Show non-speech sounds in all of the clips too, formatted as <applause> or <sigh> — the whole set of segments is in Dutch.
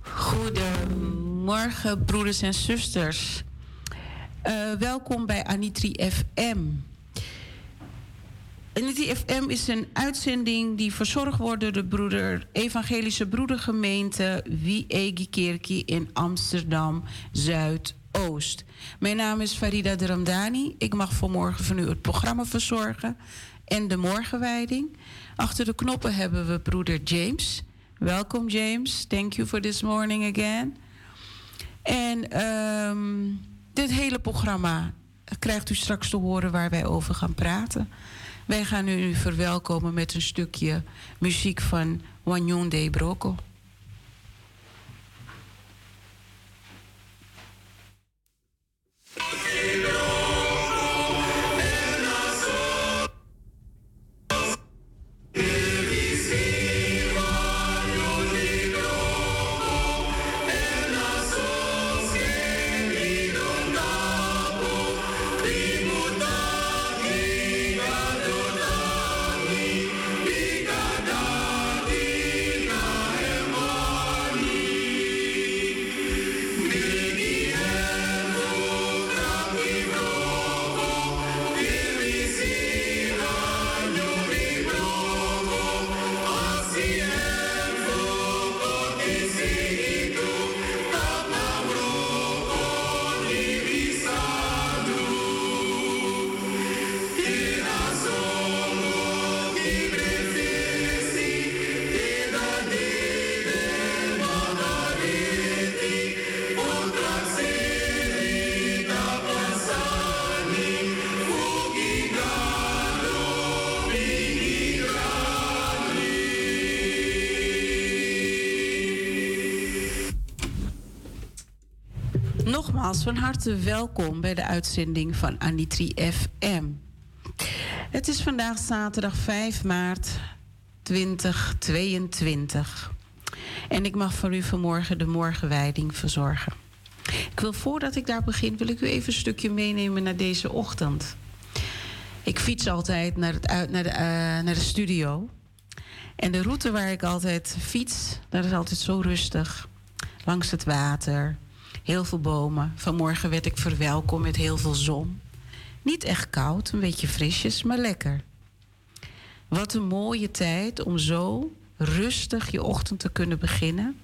Goedemorgen, broeders en zusters. Uh, welkom bij Anitri FM. Anitri FM is een uitzending die verzorgd wordt door de broeder, Evangelische Broedergemeente Wiegi Kerkie in Amsterdam Zuidoost. Mijn naam is Farida Dramdani. Ik mag vanmorgen van u het programma verzorgen en de morgenwijding. Achter de knoppen hebben we broeder James. Welkom James. Thank you for this morning again. En um, dit hele programma krijgt u straks te horen waar wij over gaan praten. Wij gaan u verwelkomen met een stukje muziek van Wanyon de welkom bij de uitzending van Anitri FM. Het is vandaag zaterdag 5 maart 2022. En ik mag voor u vanmorgen de morgenwijding verzorgen. Ik wil voordat ik daar begin, wil ik u even een stukje meenemen naar deze ochtend. Ik fiets altijd naar, het, naar, de, uh, naar de studio. En de route waar ik altijd fiets, dat is altijd zo rustig. Langs het water, Heel veel bomen. Vanmorgen werd ik verwelkomd met heel veel zon. Niet echt koud, een beetje frisjes, maar lekker. Wat een mooie tijd om zo rustig je ochtend te kunnen beginnen.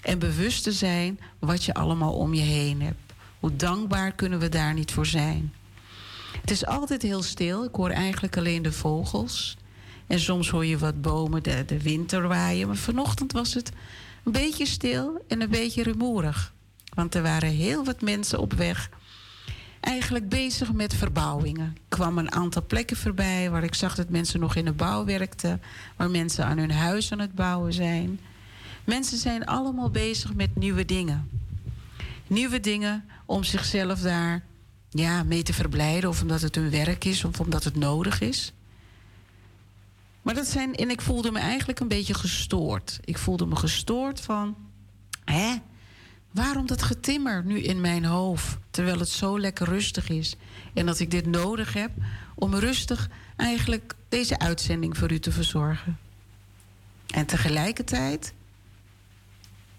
En bewust te zijn wat je allemaal om je heen hebt. Hoe dankbaar kunnen we daar niet voor zijn? Het is altijd heel stil. Ik hoor eigenlijk alleen de vogels. En soms hoor je wat bomen de, de winter waaien. Maar vanochtend was het een beetje stil en een beetje rumoerig. Want er waren heel wat mensen op weg. Eigenlijk bezig met verbouwingen. Ik kwam een aantal plekken voorbij waar ik zag dat mensen nog in de bouw werkten. Waar mensen aan hun huis aan het bouwen zijn. Mensen zijn allemaal bezig met nieuwe dingen. Nieuwe dingen om zichzelf daar ja, mee te verblijden. Of omdat het hun werk is of omdat het nodig is. Maar dat zijn, en ik voelde me eigenlijk een beetje gestoord. Ik voelde me gestoord van, hè, Waarom dat getimmer nu in mijn hoofd, terwijl het zo lekker rustig is en dat ik dit nodig heb om rustig eigenlijk deze uitzending voor u te verzorgen? En tegelijkertijd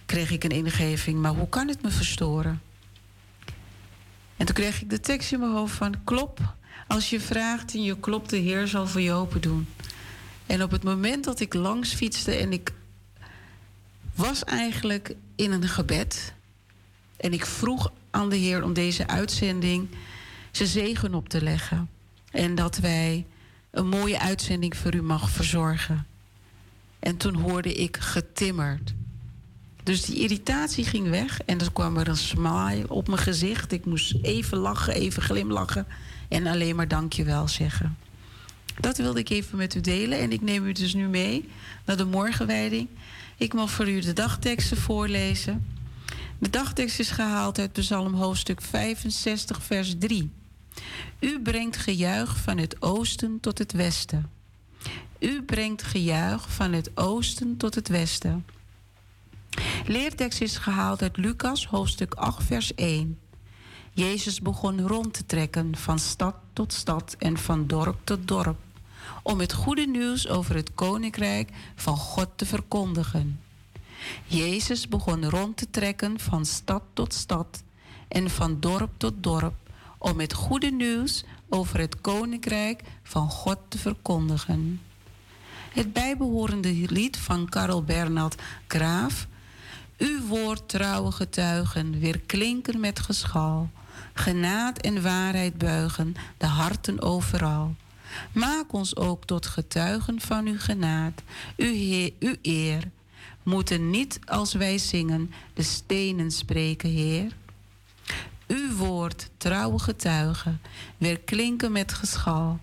kreeg ik een ingeving, maar hoe kan het me verstoren? En toen kreeg ik de tekst in mijn hoofd van klop. Als je vraagt en je klopt, de Heer zal voor je open doen. En op het moment dat ik langs fietste en ik was eigenlijk in een gebed. En ik vroeg aan de Heer om deze uitzending zijn zegen op te leggen. En dat wij een mooie uitzending voor u mag verzorgen. En toen hoorde ik getimmerd. Dus die irritatie ging weg en er kwam er een smile op mijn gezicht. Ik moest even lachen, even glimlachen en alleen maar dankjewel zeggen. Dat wilde ik even met u delen en ik neem u dus nu mee naar de morgenwijding. Ik mag voor u de dagteksten voorlezen. De dagtekst is gehaald uit Psalm hoofdstuk 65, vers 3. U brengt gejuich van het oosten tot het westen. U brengt gejuich van het oosten tot het westen. Leertekst is gehaald uit Lucas hoofdstuk 8, vers 1. Jezus begon rond te trekken van stad tot stad en van dorp tot dorp. om het goede nieuws over het koninkrijk van God te verkondigen. Jezus begon rond te trekken van stad tot stad en van dorp tot dorp om het goede nieuws over het koninkrijk van God te verkondigen. Het bijbehorende lied van Karel Bernard Graaf. Uw woord, trouwe getuigen, weer klinken met geschal. Genaad en waarheid buigen de harten overal. Maak ons ook tot getuigen van uw genaad, uw, heer, uw eer. Moeten niet als wij zingen de stenen spreken, Heer. Uw woord, trouwe getuigen, weer klinken met geschal.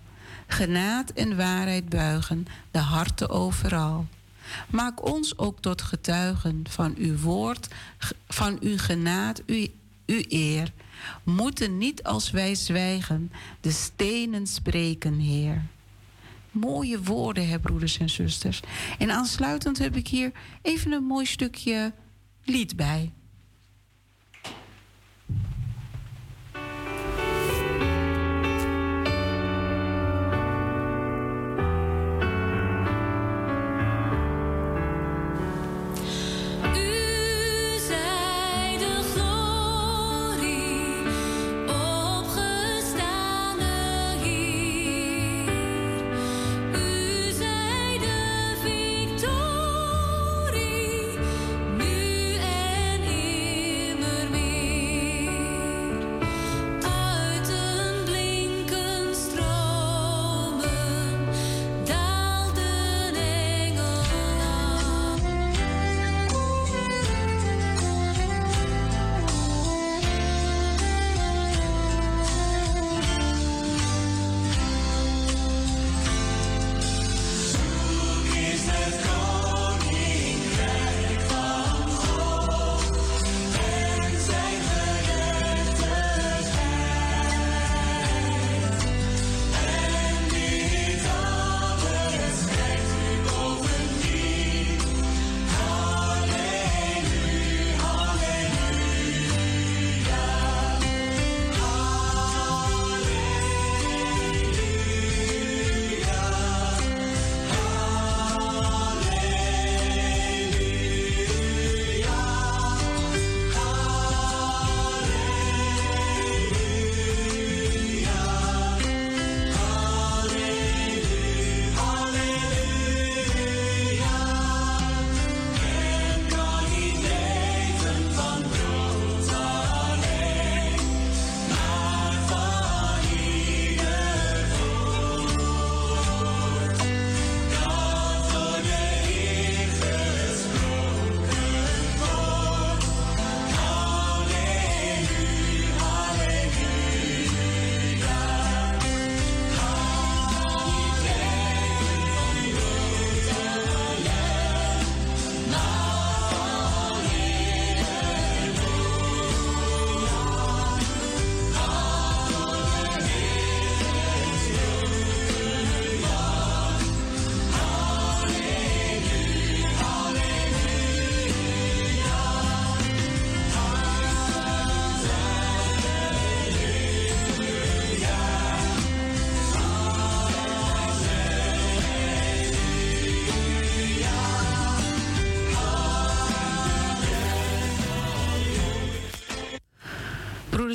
Genaad en waarheid buigen de harten overal. Maak ons ook tot getuigen van uw woord, van uw genaad, uw, uw eer. Moeten niet als wij zwijgen de stenen spreken, Heer. Mooie woorden, hè, broeders en zusters. En aansluitend heb ik hier even een mooi stukje lied bij.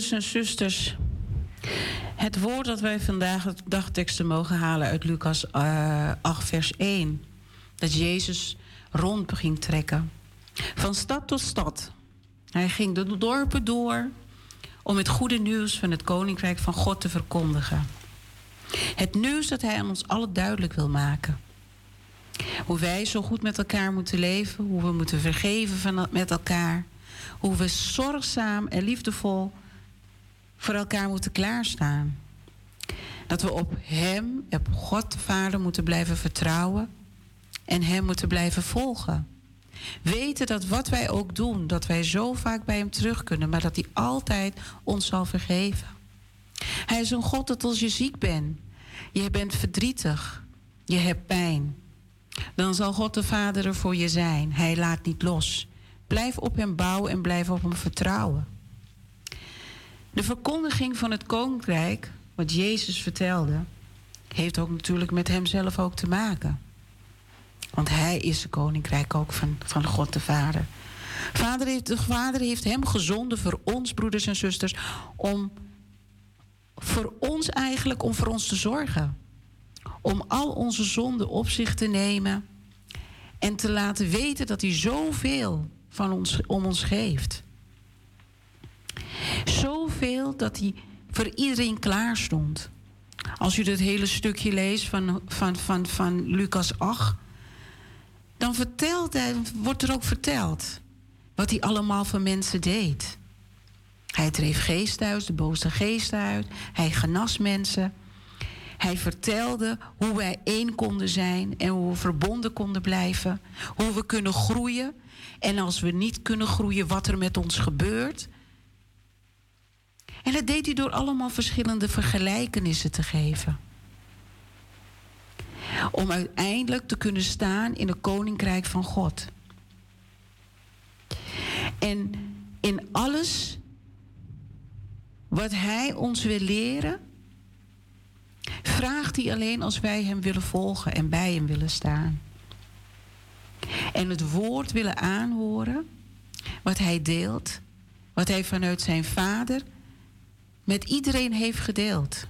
En zusters, het woord dat wij vandaag het dagteksten mogen halen uit Lucas uh, eh, 8, vers 1. Dat Jezus rond ging trekken. Van stad tot stad. Hij ging de dorpen door om het goede nieuws van het koninkrijk van God te verkondigen. Het nieuws dat hij aan ons allen duidelijk wil maken. Hoe wij zo goed met elkaar moeten leven, hoe we moeten vergeven van, met elkaar, hoe we zorgzaam en liefdevol voor elkaar moeten klaarstaan. Dat we op Hem, op God de Vader moeten blijven vertrouwen en Hem moeten blijven volgen. Weten dat wat wij ook doen, dat wij zo vaak bij Hem terug kunnen, maar dat Hij altijd ons zal vergeven. Hij is een God dat als je ziek bent, je bent verdrietig, je hebt pijn, dan zal God de Vader er voor je zijn. Hij laat niet los. Blijf op Hem bouwen en blijf op Hem vertrouwen. De verkondiging van het koninkrijk, wat Jezus vertelde, heeft ook natuurlijk met hemzelf ook te maken. Want hij is het koninkrijk ook van, van God de Vader. Vader heeft, de Vader heeft hem gezonden voor ons, broeders en zusters, om voor ons eigenlijk, om voor ons te zorgen. Om al onze zonden op zich te nemen en te laten weten dat hij zoveel van ons, om ons geeft. Zoveel dat hij voor iedereen klaar stond. Als u dat hele stukje leest van, van, van, van Lucas 8, dan vertelt wordt er ook verteld wat hij allemaal voor mensen deed. Hij dreef geesten uit, de boze geesten uit. Hij genas mensen. Hij vertelde hoe wij één konden zijn en hoe we verbonden konden blijven. Hoe we kunnen groeien. En als we niet kunnen groeien, wat er met ons gebeurt. En dat deed hij door allemaal verschillende vergelijkenissen te geven. Om uiteindelijk te kunnen staan in het koninkrijk van God. En in alles wat Hij ons wil leren, vraagt Hij alleen als wij Hem willen volgen en bij Hem willen staan. En het woord willen aanhoren, wat Hij deelt, wat Hij vanuit Zijn Vader met iedereen heeft gedeeld.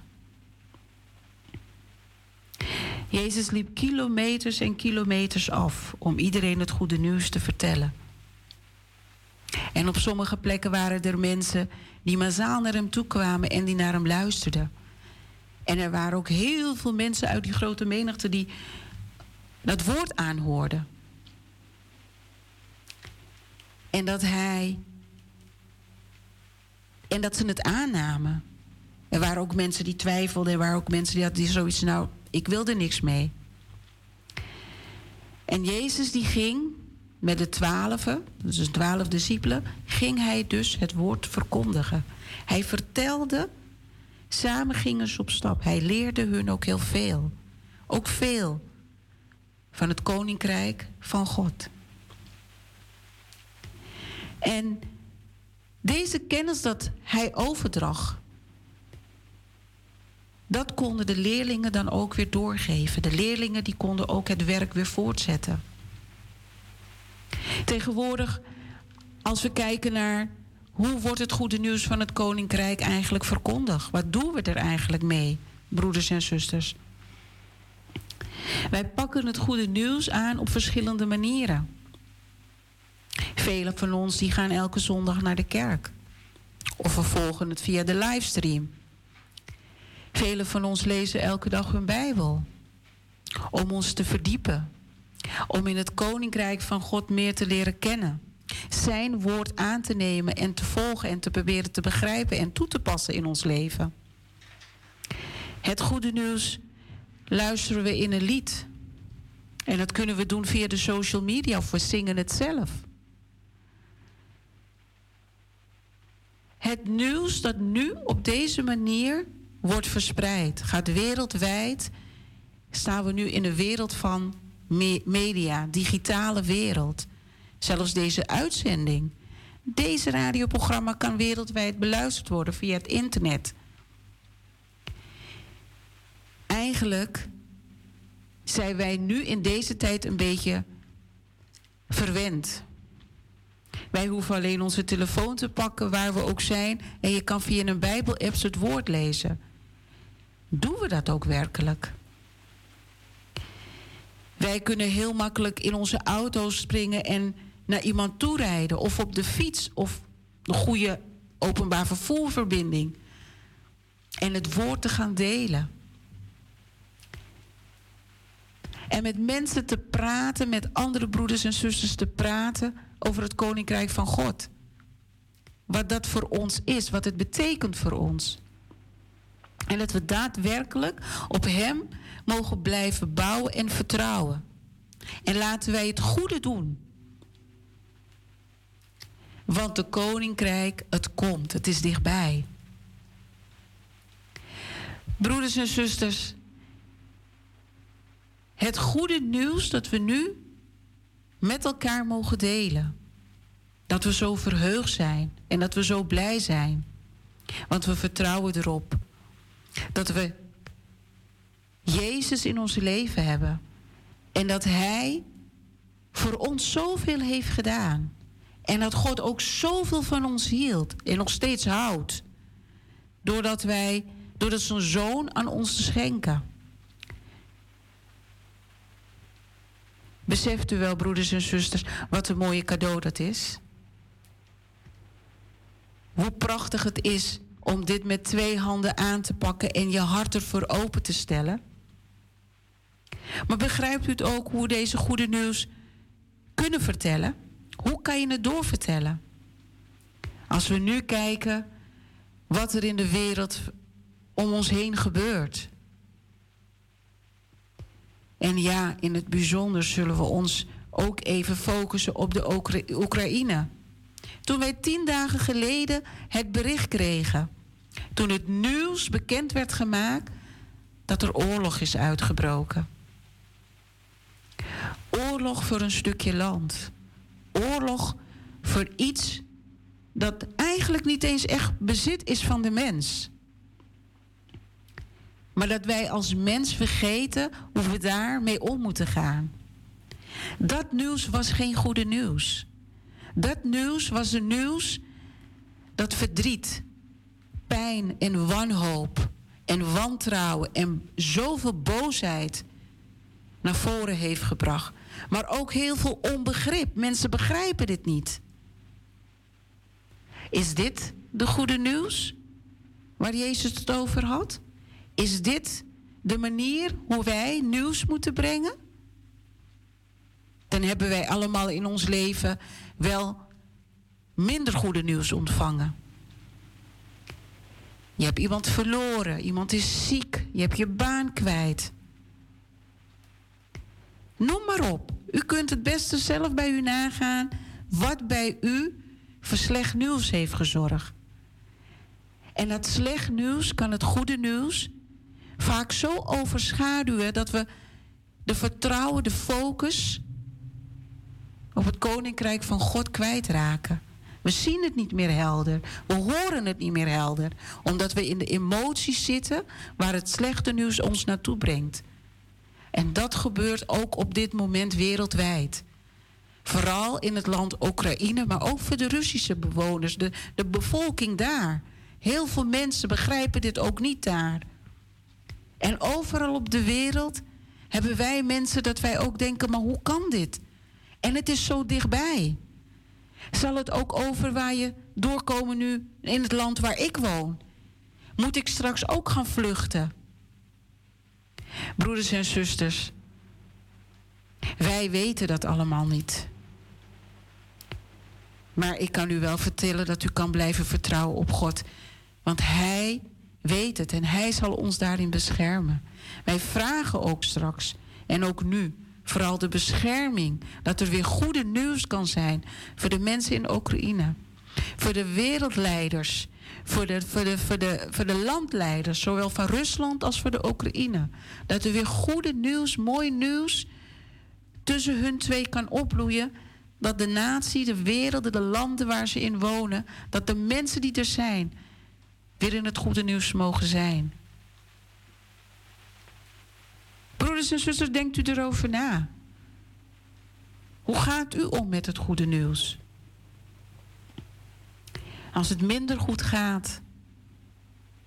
Jezus liep kilometers en kilometers af om iedereen het goede nieuws te vertellen. En op sommige plekken waren er mensen die massaal naar hem toe kwamen en die naar hem luisterden. En er waren ook heel veel mensen uit die grote menigte die dat woord aanhoorden. En dat hij. En dat ze het aannamen. Er waren ook mensen die twijfelden. Er waren ook mensen die hadden zoiets. Nou, ik wilde niks mee. En Jezus die ging met de twaalfen, dus de twaalf discipelen, ging hij dus het woord verkondigen. Hij vertelde, samen gingen ze op stap. Hij leerde hun ook heel veel. Ook veel van het koninkrijk van God. En deze kennis dat hij overdrag, dat konden de leerlingen dan ook weer doorgeven. De leerlingen die konden ook het werk weer voortzetten. Tegenwoordig, als we kijken naar hoe wordt het goede nieuws van het koninkrijk eigenlijk verkondigd? Wat doen we er eigenlijk mee, broeders en zusters? Wij pakken het goede nieuws aan op verschillende manieren. Velen van ons die gaan elke zondag naar de kerk. Of we volgen het via de livestream. Velen van ons lezen elke dag hun Bijbel. Om ons te verdiepen. Om in het koninkrijk van God meer te leren kennen. Zijn woord aan te nemen en te volgen en te proberen te begrijpen en toe te passen in ons leven. Het goede nieuws luisteren we in een lied. En dat kunnen we doen via de social media of we zingen het zelf. Het nieuws dat nu op deze manier wordt verspreid, gaat wereldwijd. Staan we nu in een wereld van media, digitale wereld. Zelfs deze uitzending. Deze radioprogramma kan wereldwijd beluisterd worden via het internet. Eigenlijk zijn wij nu in deze tijd een beetje verwend. Wij hoeven alleen onze telefoon te pakken waar we ook zijn en je kan via een Bijbel-app het woord lezen. Doen we dat ook werkelijk? Wij kunnen heel makkelijk in onze auto's springen en naar iemand toe rijden. Of op de fiets of een goede openbaar vervoerverbinding. En het woord te gaan delen. En met mensen te praten, met andere broeders en zusters te praten over het koninkrijk van God. Wat dat voor ons is, wat het betekent voor ons. En dat we daadwerkelijk op Hem mogen blijven bouwen en vertrouwen. En laten wij het goede doen. Want de koninkrijk, het komt, het is dichtbij. Broeders en zusters, het goede nieuws dat we nu met elkaar mogen delen. Dat we zo verheugd zijn en dat we zo blij zijn. Want we vertrouwen erop dat we Jezus in ons leven hebben. En dat Hij voor ons zoveel heeft gedaan. En dat God ook zoveel van ons hield en nog steeds houdt. Doordat wij, doordat zijn zoon aan ons te schenken. Beseft u wel, broeders en zusters, wat een mooie cadeau dat is? Hoe prachtig het is om dit met twee handen aan te pakken en je hart ervoor open te stellen. Maar begrijpt u het ook hoe deze goede nieuws kunnen vertellen? Hoe kan je het doorvertellen? Als we nu kijken wat er in de wereld om ons heen gebeurt. En ja, in het bijzonder zullen we ons ook even focussen op de Oekraïne. Toen wij tien dagen geleden het bericht kregen, toen het nieuws bekend werd gemaakt dat er oorlog is uitgebroken. Oorlog voor een stukje land. Oorlog voor iets dat eigenlijk niet eens echt bezit is van de mens. Maar dat wij als mens vergeten hoe we daarmee om moeten gaan. Dat nieuws was geen goede nieuws. Dat nieuws was een nieuws dat verdriet, pijn en wanhoop en wantrouwen en zoveel boosheid naar voren heeft gebracht. Maar ook heel veel onbegrip. Mensen begrijpen dit niet. Is dit de goede nieuws waar Jezus het over had? Is dit de manier hoe wij nieuws moeten brengen? Dan hebben wij allemaal in ons leven wel minder goede nieuws ontvangen. Je hebt iemand verloren, iemand is ziek, je hebt je baan kwijt. Noem maar op. U kunt het beste zelf bij u nagaan wat bij u voor slecht nieuws heeft gezorgd. En dat slecht nieuws kan het goede nieuws vaak zo overschaduwen dat we de vertrouwen, de focus op het koninkrijk van God kwijtraken. We zien het niet meer helder. We horen het niet meer helder. Omdat we in de emoties zitten waar het slechte nieuws ons naartoe brengt. En dat gebeurt ook op dit moment wereldwijd. Vooral in het land Oekraïne, maar ook voor de Russische bewoners, de, de bevolking daar. Heel veel mensen begrijpen dit ook niet daar. En overal op de wereld hebben wij mensen dat wij ook denken, maar hoe kan dit? En het is zo dichtbij. Zal het ook overwaaien doorkomen nu in het land waar ik woon? Moet ik straks ook gaan vluchten? Broeders en zusters, wij weten dat allemaal niet. Maar ik kan u wel vertellen dat u kan blijven vertrouwen op God. Want Hij weet het en Hij zal ons daarin beschermen. Wij vragen ook straks en ook nu vooral de bescherming. Dat er weer goede nieuws kan zijn voor de mensen in Oekraïne. Voor de wereldleiders. Voor de, voor, de, voor, de, voor de landleiders, zowel van Rusland als voor de Oekraïne. Dat er weer goede nieuws, mooi nieuws tussen hun twee kan opbloeien. Dat de natie, de wereld, de landen waar ze in wonen, dat de mensen die er zijn, weer in het goede nieuws mogen zijn. Broeders en zusters, denkt u erover na. Hoe gaat u om met het goede nieuws? Als het minder goed gaat,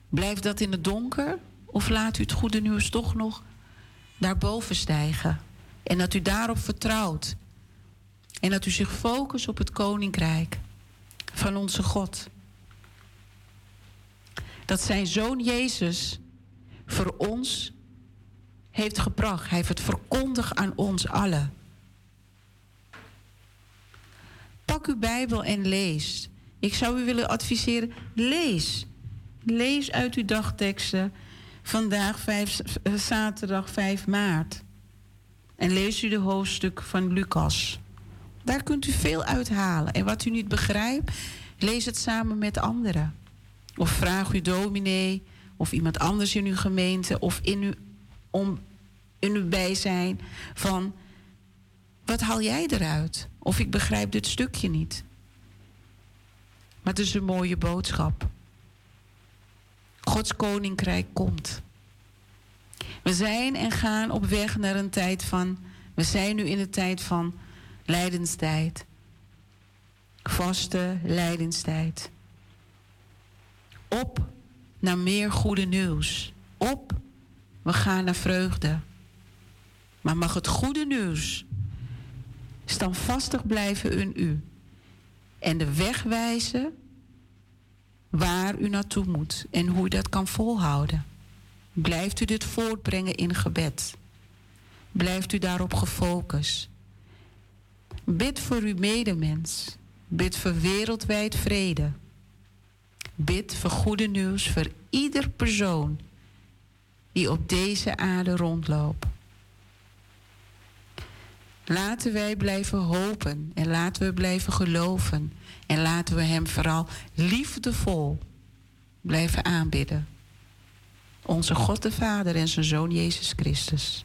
blijft dat in het donker? Of laat u het goede nieuws toch nog daarboven stijgen? En dat u daarop vertrouwt. En dat u zich focust op het koninkrijk van onze God. Dat zijn zoon Jezus voor ons heeft gebracht. Hij heeft het verkondigd aan ons allen. Pak uw Bijbel en lees. Ik zou u willen adviseren, lees. Lees uit uw dagteksten. Vandaag eh, zaterdag 5 maart. En lees u de hoofdstuk van Lucas. Daar kunt u veel uithalen. En wat u niet begrijpt, lees het samen met anderen. Of vraag uw dominee of iemand anders in uw gemeente of in uw om in uw bijzijn van wat haal jij eruit? Of ik begrijp dit stukje niet. Maar het is een mooie boodschap. Gods koninkrijk komt. We zijn en gaan op weg naar een tijd van. We zijn nu in de tijd van lijdenstijd. Vaste lijdenstijd. Op naar meer goede nieuws. Op, we gaan naar vreugde. Maar mag het goede nieuws standvastig blijven in u en de weg wijzen waar u naartoe moet en hoe u dat kan volhouden. Blijft u dit voortbrengen in gebed? Blijft u daarop gefocust? Bid voor uw medemens. Bid voor wereldwijd vrede. Bid voor goede nieuws voor ieder persoon die op deze aarde rondloopt. Laten wij blijven hopen en laten we blijven geloven en laten we Hem vooral liefdevol blijven aanbidden. Onze God de Vader en zijn Zoon Jezus Christus.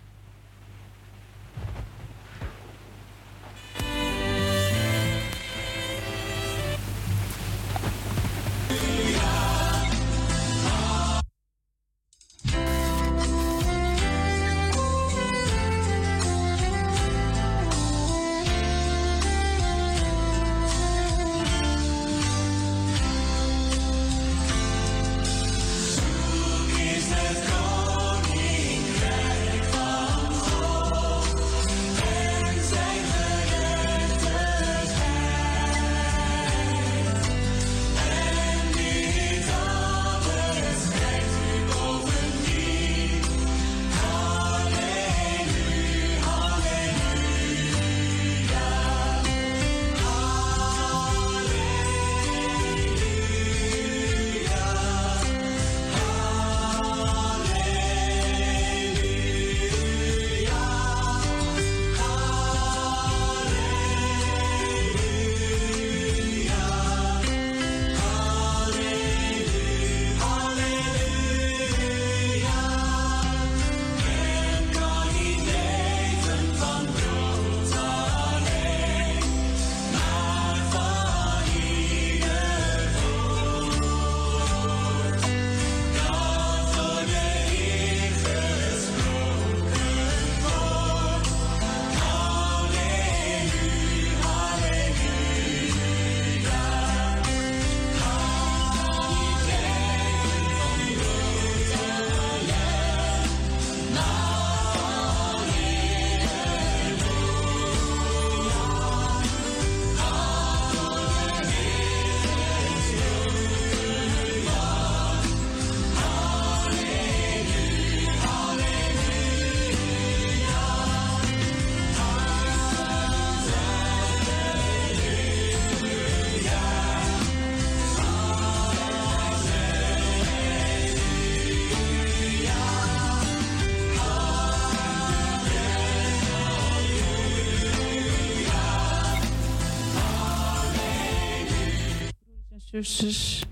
Zusters,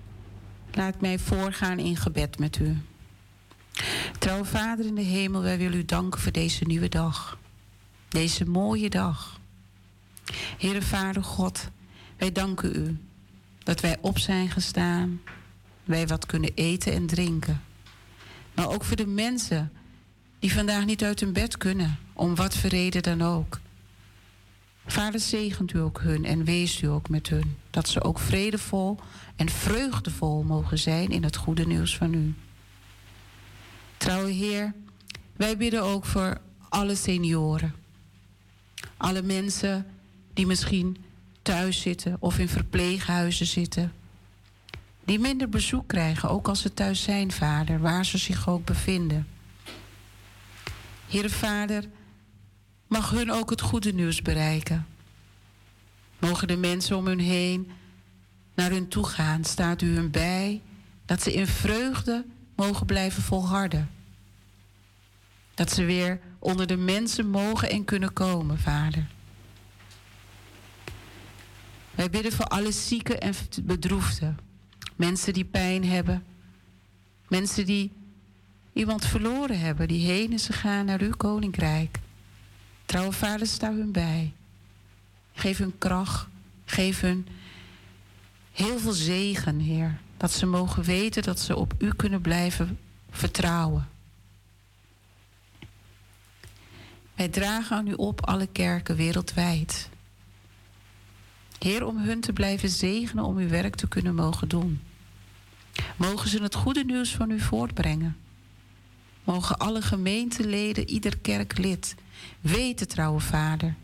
laat mij voorgaan in gebed met u. Trouw Vader in de hemel, wij willen u danken voor deze nieuwe dag. Deze mooie dag. Heere Vader God, wij danken u dat wij op zijn gestaan. Wij wat kunnen eten en drinken. Maar ook voor de mensen die vandaag niet uit hun bed kunnen, om wat voor reden dan ook. Vader, zegent u ook hun en wees u ook met hun. Dat ze ook vredevol en vreugdevol mogen zijn in het goede nieuws van u. Trouwe Heer, wij bidden ook voor alle senioren. Alle mensen die misschien thuis zitten of in verpleeghuizen zitten. Die minder bezoek krijgen, ook als ze thuis zijn, Vader, waar ze zich ook bevinden. Heere Vader, mag hun ook het goede nieuws bereiken. Mogen de mensen om hun heen naar hun toe gaan, staat u hun bij, dat ze in vreugde mogen blijven volharden. Dat ze weer onder de mensen mogen en kunnen komen, Vader. Wij bidden voor alle zieken en bedroefden. Mensen die pijn hebben. Mensen die iemand verloren hebben, die heen is gegaan naar uw koninkrijk. Trouwe vader, sta hun bij. Geef hun kracht. Geef hun heel veel zegen, Heer. Dat ze mogen weten dat ze op u kunnen blijven vertrouwen. Wij dragen aan u op alle kerken wereldwijd. Heer, om hun te blijven zegenen om uw werk te kunnen mogen doen. Mogen ze het goede nieuws van u voortbrengen. Mogen alle gemeenteleden, ieder kerklid weten, trouwe Vader,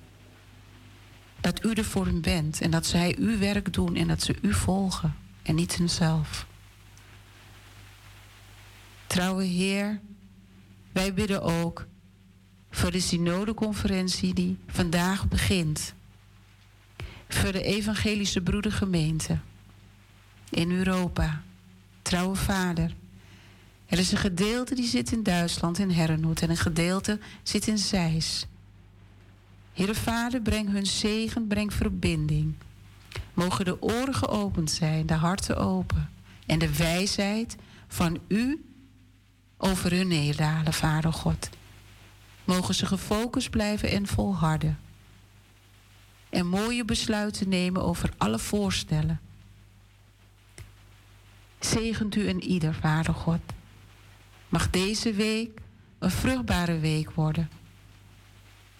dat u er voor hen bent en dat zij uw werk doen en dat ze u volgen en niet hunzelf. Trouwe Heer, wij bidden ook voor de synodeconferentie die vandaag begint. Voor de evangelische broedergemeente in Europa. Trouwe Vader, er is een gedeelte die zit in Duitsland, in Herrenhoed, en een gedeelte zit in Zeist. Heere Vader, breng hun zegen, breng verbinding. Mogen de oren geopend zijn, de harten open. En de wijsheid van u over hun neerdalen, Vader God. Mogen ze gefocust blijven en volharden. En mooie besluiten nemen over alle voorstellen. Zegent u en ieder, Vader God. Mag deze week een vruchtbare week worden.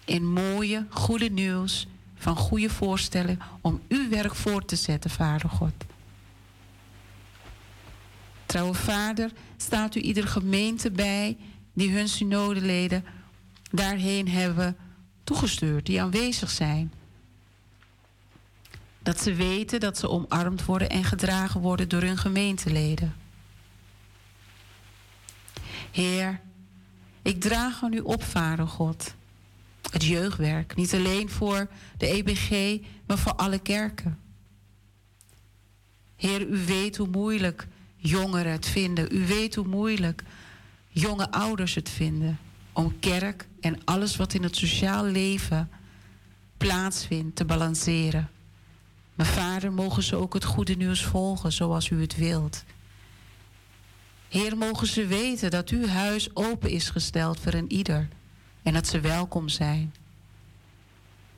In mooie, goede nieuws van goede voorstellen om uw werk voor te zetten, Vader God. Trouwe Vader, staat u ieder gemeente bij die hun synodeleden daarheen hebben toegestuurd, die aanwezig zijn. Dat ze weten dat ze omarmd worden en gedragen worden door hun gemeenteleden. Heer, ik draag aan u op, Vader God. Het jeugdwerk, niet alleen voor de EBG, maar voor alle kerken. Heer, u weet hoe moeilijk jongeren het vinden. U weet hoe moeilijk jonge ouders het vinden om kerk en alles wat in het sociaal leven plaatsvindt te balanceren. Mijn vader, mogen ze ook het goede nieuws volgen zoals u het wilt. Heer, mogen ze weten dat uw huis open is gesteld voor een ieder en dat ze welkom zijn.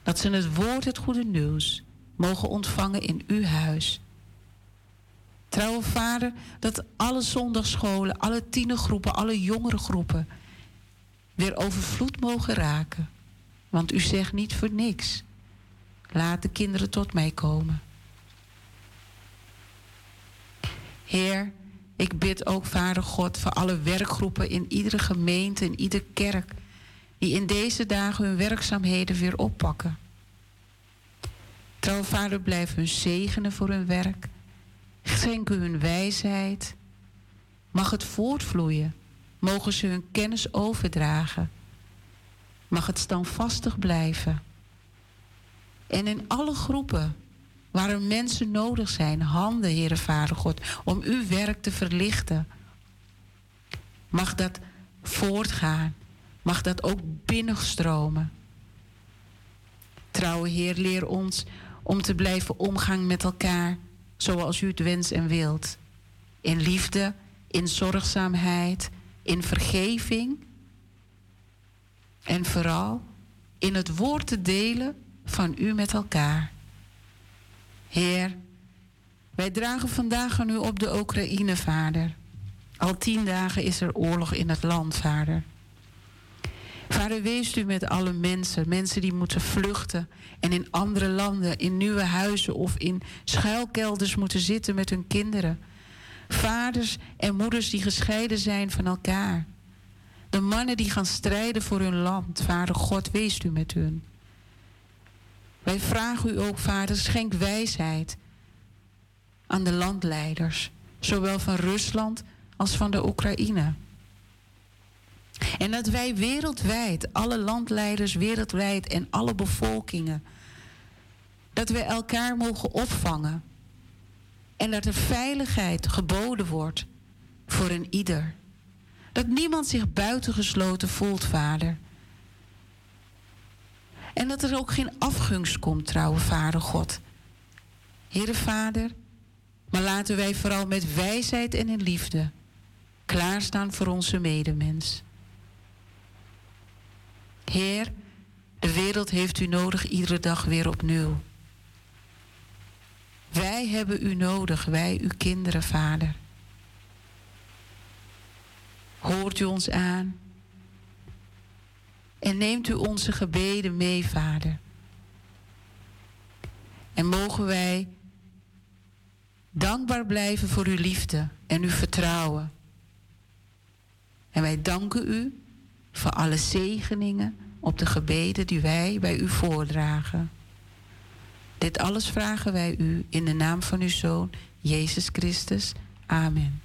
Dat ze het woord, het goede nieuws, mogen ontvangen in uw huis. Trouwe Vader, dat alle zondagscholen, alle tienergroepen, alle jongere groepen weer overvloed mogen raken. Want u zegt niet voor niks. Laat de kinderen tot mij komen. Heer, ik bid ook, Vader God, voor alle werkgroepen in iedere gemeente, in iedere kerk, die in deze dagen hun werkzaamheden weer oppakken. Trouw, Vader, blijf hun zegenen voor hun werk. Schenk hun wijsheid. Mag het voortvloeien. Mogen ze hun kennis overdragen. Mag het standvastig blijven. En in alle groepen waar er mensen nodig zijn, handen, Heere Vader God, om uw werk te verlichten. Mag dat voortgaan. Mag dat ook binnenstromen. Trouwe Heer, leer ons om te blijven omgaan met elkaar zoals u het wenst en wilt. In liefde, in zorgzaamheid, in vergeving en vooral in het woord te delen van u met elkaar. Heer, wij dragen vandaag aan u op de Oekraïne, Vader. Al tien dagen is er oorlog in het land, Vader. Vader, wees u met alle mensen, mensen die moeten vluchten en in andere landen, in nieuwe huizen of in schuilkelders moeten zitten met hun kinderen. Vaders en moeders die gescheiden zijn van elkaar. De mannen die gaan strijden voor hun land. Vader God, wees u met hun. Wij vragen u ook, Vader, schenk wijsheid aan de landleiders, zowel van Rusland als van de Oekraïne. En dat wij wereldwijd, alle landleiders wereldwijd en alle bevolkingen, dat we elkaar mogen opvangen. En dat er veiligheid geboden wordt voor een ieder. Dat niemand zich buitengesloten voelt, vader. En dat er ook geen afgunst komt, trouwe Vader God. Heere Vader, maar laten wij vooral met wijsheid en in liefde klaarstaan voor onze medemens. Heer, de wereld heeft u nodig iedere dag weer opnieuw. Wij hebben u nodig, wij uw kinderen, Vader. Hoort u ons aan? En neemt u onze gebeden mee, Vader. En mogen wij dankbaar blijven voor uw liefde en uw vertrouwen. En wij danken u voor alle zegeningen op de gebeden die wij bij u voordragen. Dit alles vragen wij u in de naam van uw Zoon, Jezus Christus. Amen.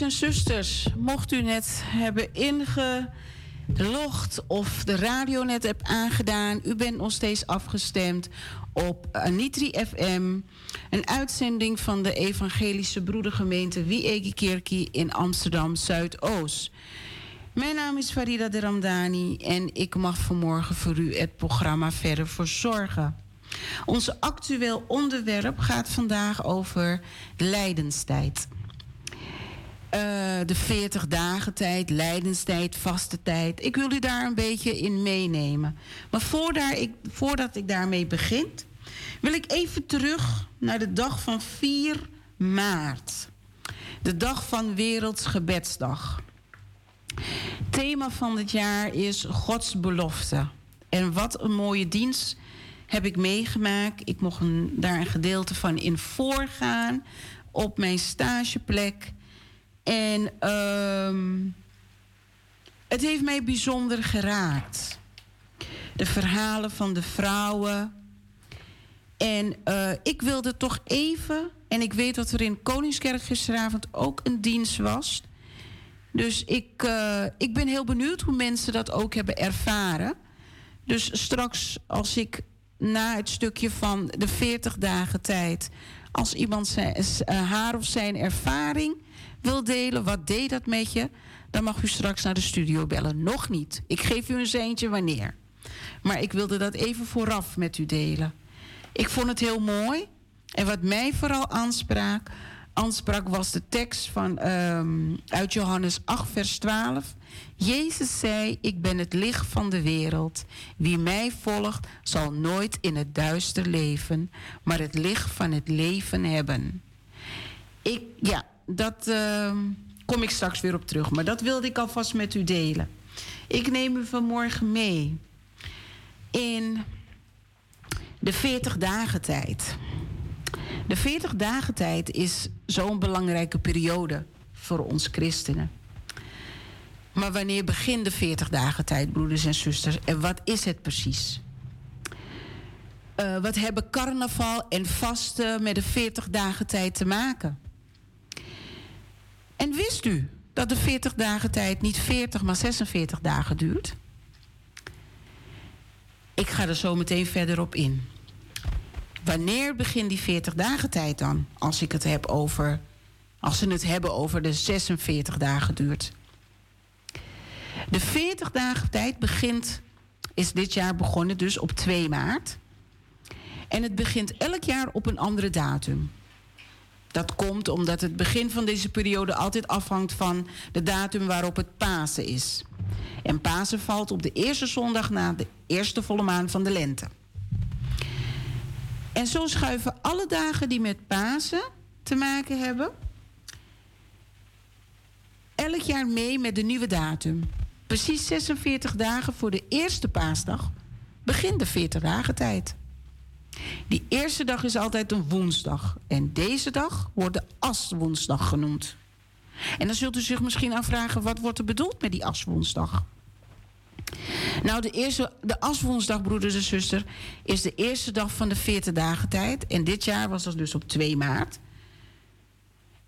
En zusters, mocht u net hebben ingelogd of de radio net hebt aangedaan, u bent nog steeds afgestemd op Anitri FM, een uitzending van de Evangelische Broedergemeente Wiegi in Amsterdam Zuidoost. Mijn naam is Farida de Ramdani en ik mag vanmorgen voor u het programma verder verzorgen. Ons actueel onderwerp gaat vandaag over lijdenstijd. Uh, de 40 dagen tijd, lijdenstijd, vaste tijd. Ik wil u daar een beetje in meenemen. Maar voordat ik, voordat ik daarmee begin, wil ik even terug naar de dag van 4 maart. De dag van Wereldsgebedsdag. Thema van dit jaar is Gods belofte. En wat een mooie dienst heb ik meegemaakt. Ik mocht een, daar een gedeelte van in voorgaan op mijn stageplek. En um, het heeft mij bijzonder geraakt. De verhalen van de vrouwen. En uh, ik wilde toch even, en ik weet dat er in Koningskerk gisteravond ook een dienst was. Dus ik, uh, ik ben heel benieuwd hoe mensen dat ook hebben ervaren. Dus straks als ik na het stukje van de 40 dagen tijd, als iemand zijn, uh, haar of zijn ervaring wil delen, wat deed dat met je, dan mag u straks naar de studio bellen. Nog niet. Ik geef u een zeentje wanneer. Maar ik wilde dat even vooraf met u delen. Ik vond het heel mooi. En wat mij vooral aansprak, aansprak was de tekst van, um, uit Johannes 8, vers 12. Jezus zei: Ik ben het licht van de wereld. Wie mij volgt, zal nooit in het duister leven, maar het licht van het leven hebben. Ik, ja, dat uh, kom ik straks weer op terug, maar dat wilde ik alvast met u delen. Ik neem u vanmorgen mee in de 40 dagen tijd. De 40 dagen tijd is zo'n belangrijke periode voor ons christenen. Maar wanneer begint de 40 dagen tijd, broeders en zusters? En wat is het precies? Uh, wat hebben carnaval en vasten met de 40 dagen tijd te maken? En wist u dat de 40 dagen tijd niet 40, maar 46 dagen duurt? Ik ga er zo meteen verder op in. Wanneer begint die 40 dagen tijd dan? Als ik het heb over. Als ze het hebben over de 46 dagen duurt. De 40 dagen tijd begint, is dit jaar begonnen dus op 2 maart. En het begint elk jaar op een andere datum. Dat komt omdat het begin van deze periode altijd afhangt van de datum waarop het Pasen is. En Pasen valt op de eerste zondag na de eerste volle maan van de lente. En zo schuiven alle dagen die met Pasen te maken hebben, elk jaar mee met de nieuwe datum. Precies 46 dagen voor de eerste paasdag begint de 40 dagen tijd. Die eerste dag is altijd een woensdag. En deze dag wordt de aswoensdag genoemd. En dan zult u zich misschien afvragen, wat wordt er bedoeld met die aswoensdag? Nou, de, eerste, de aswoensdag, broeders en zuster, is de eerste dag van de 40 dagen tijd. En dit jaar was dat dus op 2 maart.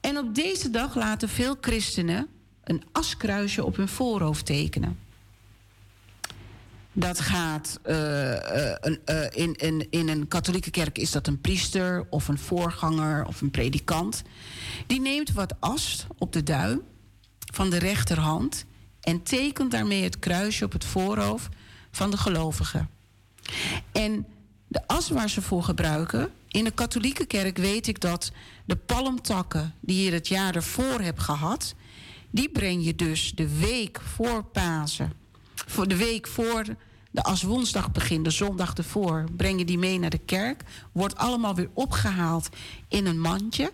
En op deze dag laten veel christenen een askruisje op hun voorhoofd tekenen. Dat gaat uh, uh, uh, in, in, in een katholieke kerk is dat een priester of een voorganger of een predikant. Die neemt wat as op de duim van de rechterhand en tekent daarmee het kruisje op het voorhoofd van de gelovige. En de as waar ze voor gebruiken, in de katholieke kerk weet ik dat de palmtakken die je het jaar ervoor hebt gehad, die breng je dus de week voor Pasen. Voor de week voor de als woensdag begint, de zondag ervoor, breng je die mee naar de kerk. Wordt allemaal weer opgehaald in een mandje.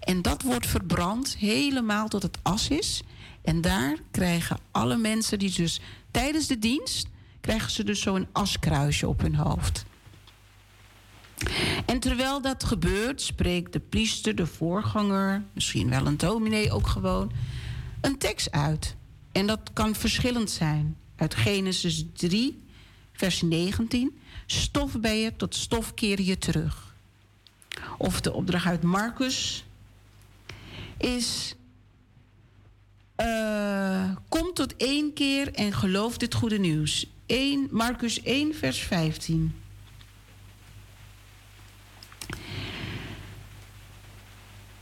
En dat wordt verbrand helemaal tot het as is. En daar krijgen alle mensen die dus tijdens de dienst... krijgen ze dus zo'n askruisje op hun hoofd. En terwijl dat gebeurt, spreekt de priester, de voorganger... misschien wel een dominee ook gewoon een tekst uit. En dat kan verschillend zijn. Uit Genesis 3, vers 19. Stof ben je, tot stof keer je terug. Of de opdracht uit Marcus is... Uh, kom tot één keer en geloof dit goede nieuws. 1, Marcus 1, vers 15.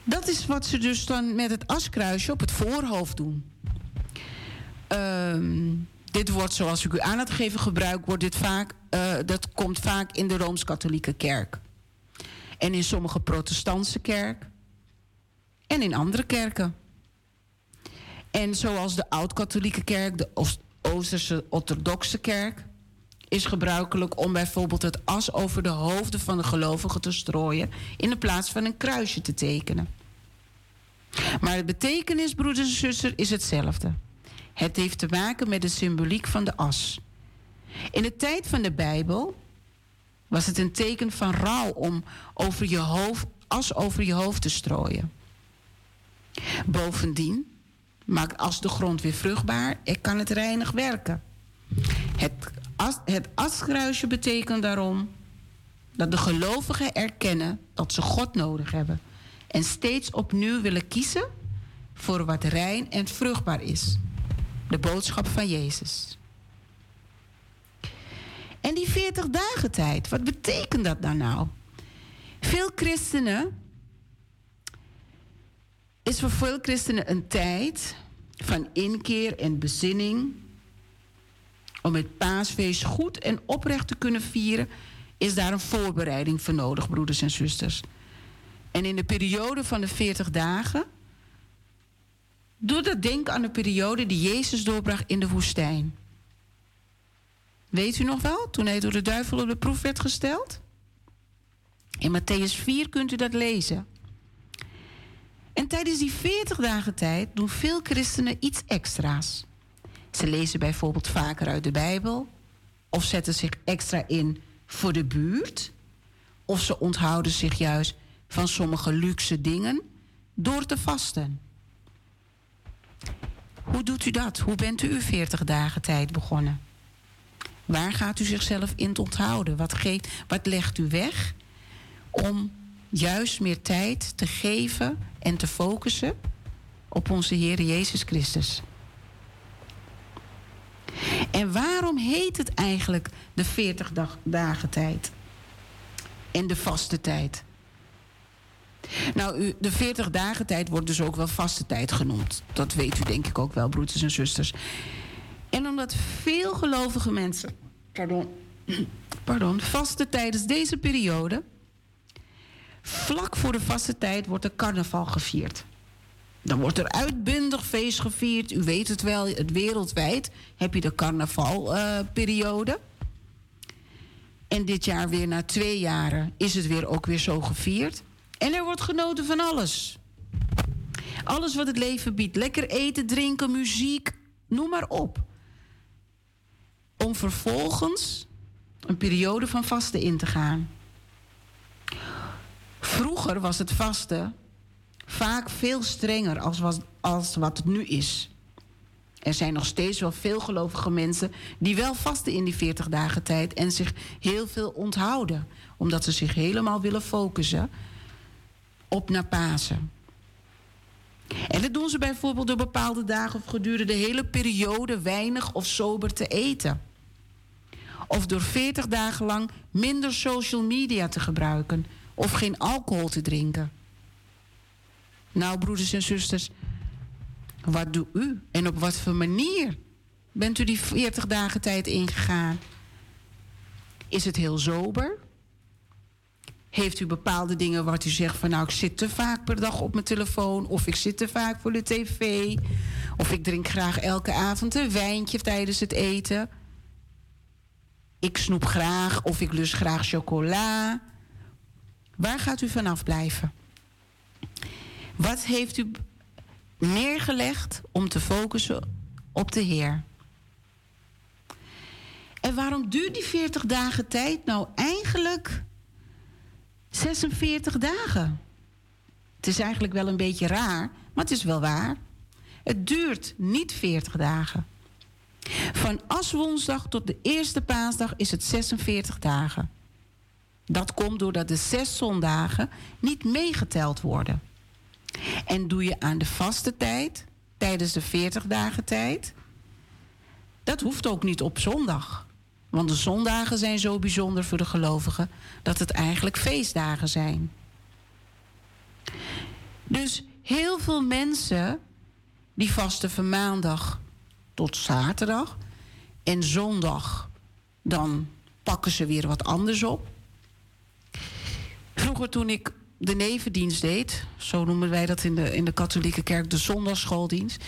Dat is wat ze dus dan met het askruisje op het voorhoofd doen. Uh, dit wordt, zoals ik u aan het geven gebruik, wordt dit vaak, uh, dat komt vaak in de Rooms-Katholieke kerk. En in sommige protestantse kerk. En in andere kerken. En zoals de Oud-Katholieke kerk, de Oosterse Orthodoxe kerk, is gebruikelijk om bijvoorbeeld het as over de hoofden van de gelovigen te strooien in de plaats van een kruisje te tekenen. Maar de betekenis, broeders en zusters, is hetzelfde. Het heeft te maken met de symboliek van de as. In de tijd van de Bijbel was het een teken van rouw om over je hoofd, as over je hoofd te strooien. Bovendien maakt as de grond weer vruchtbaar en kan het reinig werken. Het, as, het askruisje betekent daarom dat de gelovigen erkennen dat ze God nodig hebben en steeds opnieuw willen kiezen voor wat rein en vruchtbaar is. De boodschap van Jezus. En die 40 dagen tijd, wat betekent dat dan nou? Veel christenen is voor veel christenen een tijd van inkeer en bezinning. Om het paasfeest goed en oprecht te kunnen vieren, is daar een voorbereiding voor nodig, broeders en zusters. En in de periode van de 40 dagen, doe dat denken aan de periode die Jezus doorbracht in de woestijn. Weet u nog wel, toen hij door de duivel op de proef werd gesteld? In Matthäus 4 kunt u dat lezen. En tijdens die 40 dagen tijd doen veel christenen iets extra's. Ze lezen bijvoorbeeld vaker uit de Bijbel, of zetten zich extra in voor de buurt, of ze onthouden zich juist van sommige luxe dingen door te vasten. Hoe doet u dat? Hoe bent u uw 40 dagen tijd begonnen? Waar gaat u zichzelf in onthouden? Wat, geeft, wat legt u weg om juist meer tijd te geven en te focussen op onze Heer Jezus Christus? En waarom heet het eigenlijk de 40 dagen tijd en de vaste tijd? Nou, de 40 dagen tijd wordt dus ook wel vaste tijd genoemd. Dat weet u denk ik ook wel, broeders en zusters. En omdat veel gelovige mensen, pardon, <clears throat> pardon, vasten tijdens deze periode, vlak voor de vaste tijd wordt er carnaval gevierd. Dan wordt er uitbundig feest gevierd. U weet het wel, het wereldwijd heb je de carnavalperiode. en dit jaar weer na twee jaren is het weer ook weer zo gevierd. En er wordt genoten van alles. Alles wat het leven biedt. Lekker eten, drinken, muziek, noem maar op. Om vervolgens een periode van vasten in te gaan. Vroeger was het vasten vaak veel strenger als, was, als wat het nu is. Er zijn nog steeds wel veel gelovige mensen die wel vasten in die 40 dagen tijd en zich heel veel onthouden, omdat ze zich helemaal willen focussen op naar Pasen. En dat doen ze bijvoorbeeld door bepaalde dagen of gedurende de hele periode weinig of sober te eten. Of door 40 dagen lang minder social media te gebruiken of geen alcohol te drinken. Nou, broeders en zusters, wat doet u en op wat voor manier bent u die 40 dagen tijd ingegaan? Is het heel sober? Heeft u bepaalde dingen wat u zegt van nou ik zit te vaak per dag op mijn telefoon of ik zit te vaak voor de tv of ik drink graag elke avond een wijntje tijdens het eten. Ik snoep graag of ik lust graag chocola. Waar gaat u vanaf blijven? Wat heeft u neergelegd om te focussen op de Heer? En waarom duurt die 40 dagen tijd nou eigenlijk 46 dagen. Het is eigenlijk wel een beetje raar, maar het is wel waar. Het duurt niet 40 dagen. Van Aswoensdag tot de eerste paasdag is het 46 dagen. Dat komt doordat de zes zondagen niet meegeteld worden. En doe je aan de vaste tijd, tijdens de 40 dagen tijd. Dat hoeft ook niet op zondag. Want de zondagen zijn zo bijzonder voor de gelovigen dat het eigenlijk feestdagen zijn. Dus heel veel mensen die vasten van maandag tot zaterdag en zondag dan pakken ze weer wat anders op. Vroeger toen ik de nevendienst deed, zo noemen wij dat in de, in de katholieke kerk, de zondagsschooldienst.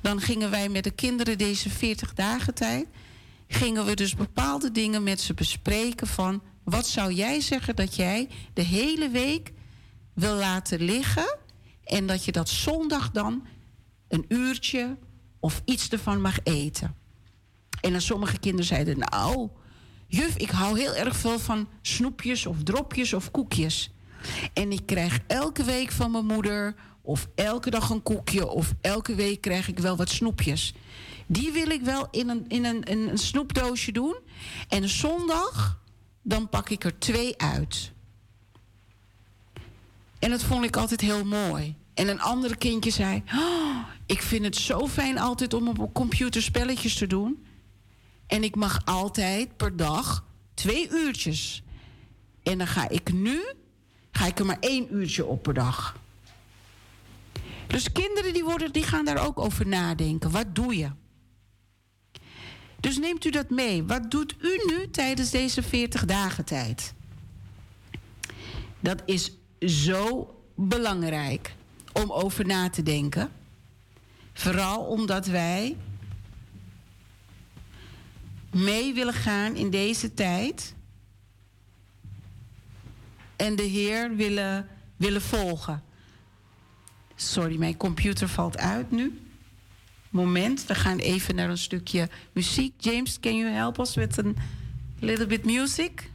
Dan gingen wij met de kinderen deze 40 dagen tijd, gingen we dus bepaalde dingen met ze bespreken van wat zou jij zeggen dat jij de hele week wil laten liggen en dat je dat zondag dan een uurtje of iets ervan mag eten. En dan sommige kinderen zeiden, nou, juf, ik hou heel erg veel van snoepjes of dropjes of koekjes. En ik krijg elke week van mijn moeder of elke dag een koekje of elke week krijg ik wel wat snoepjes. Die wil ik wel in een, in een, een snoepdoosje doen. En zondag, dan pak ik er twee uit. En dat vond ik altijd heel mooi. En een andere kindje zei: oh, Ik vind het zo fijn altijd om op computer spelletjes te doen. En ik mag altijd per dag twee uurtjes. En dan ga ik nu ga ik er maar één uurtje op per dag. Dus kinderen die, worden, die gaan daar ook over nadenken. Wat doe je? Dus neemt u dat mee. Wat doet u nu tijdens deze 40 dagen tijd? Dat is zo belangrijk om over na te denken. Vooral omdat wij mee willen gaan in deze tijd en de Heer willen, willen volgen. Sorry, mijn computer valt uit nu. Moment, we gaan even naar een stukje muziek. James, can you help us with a little bit music?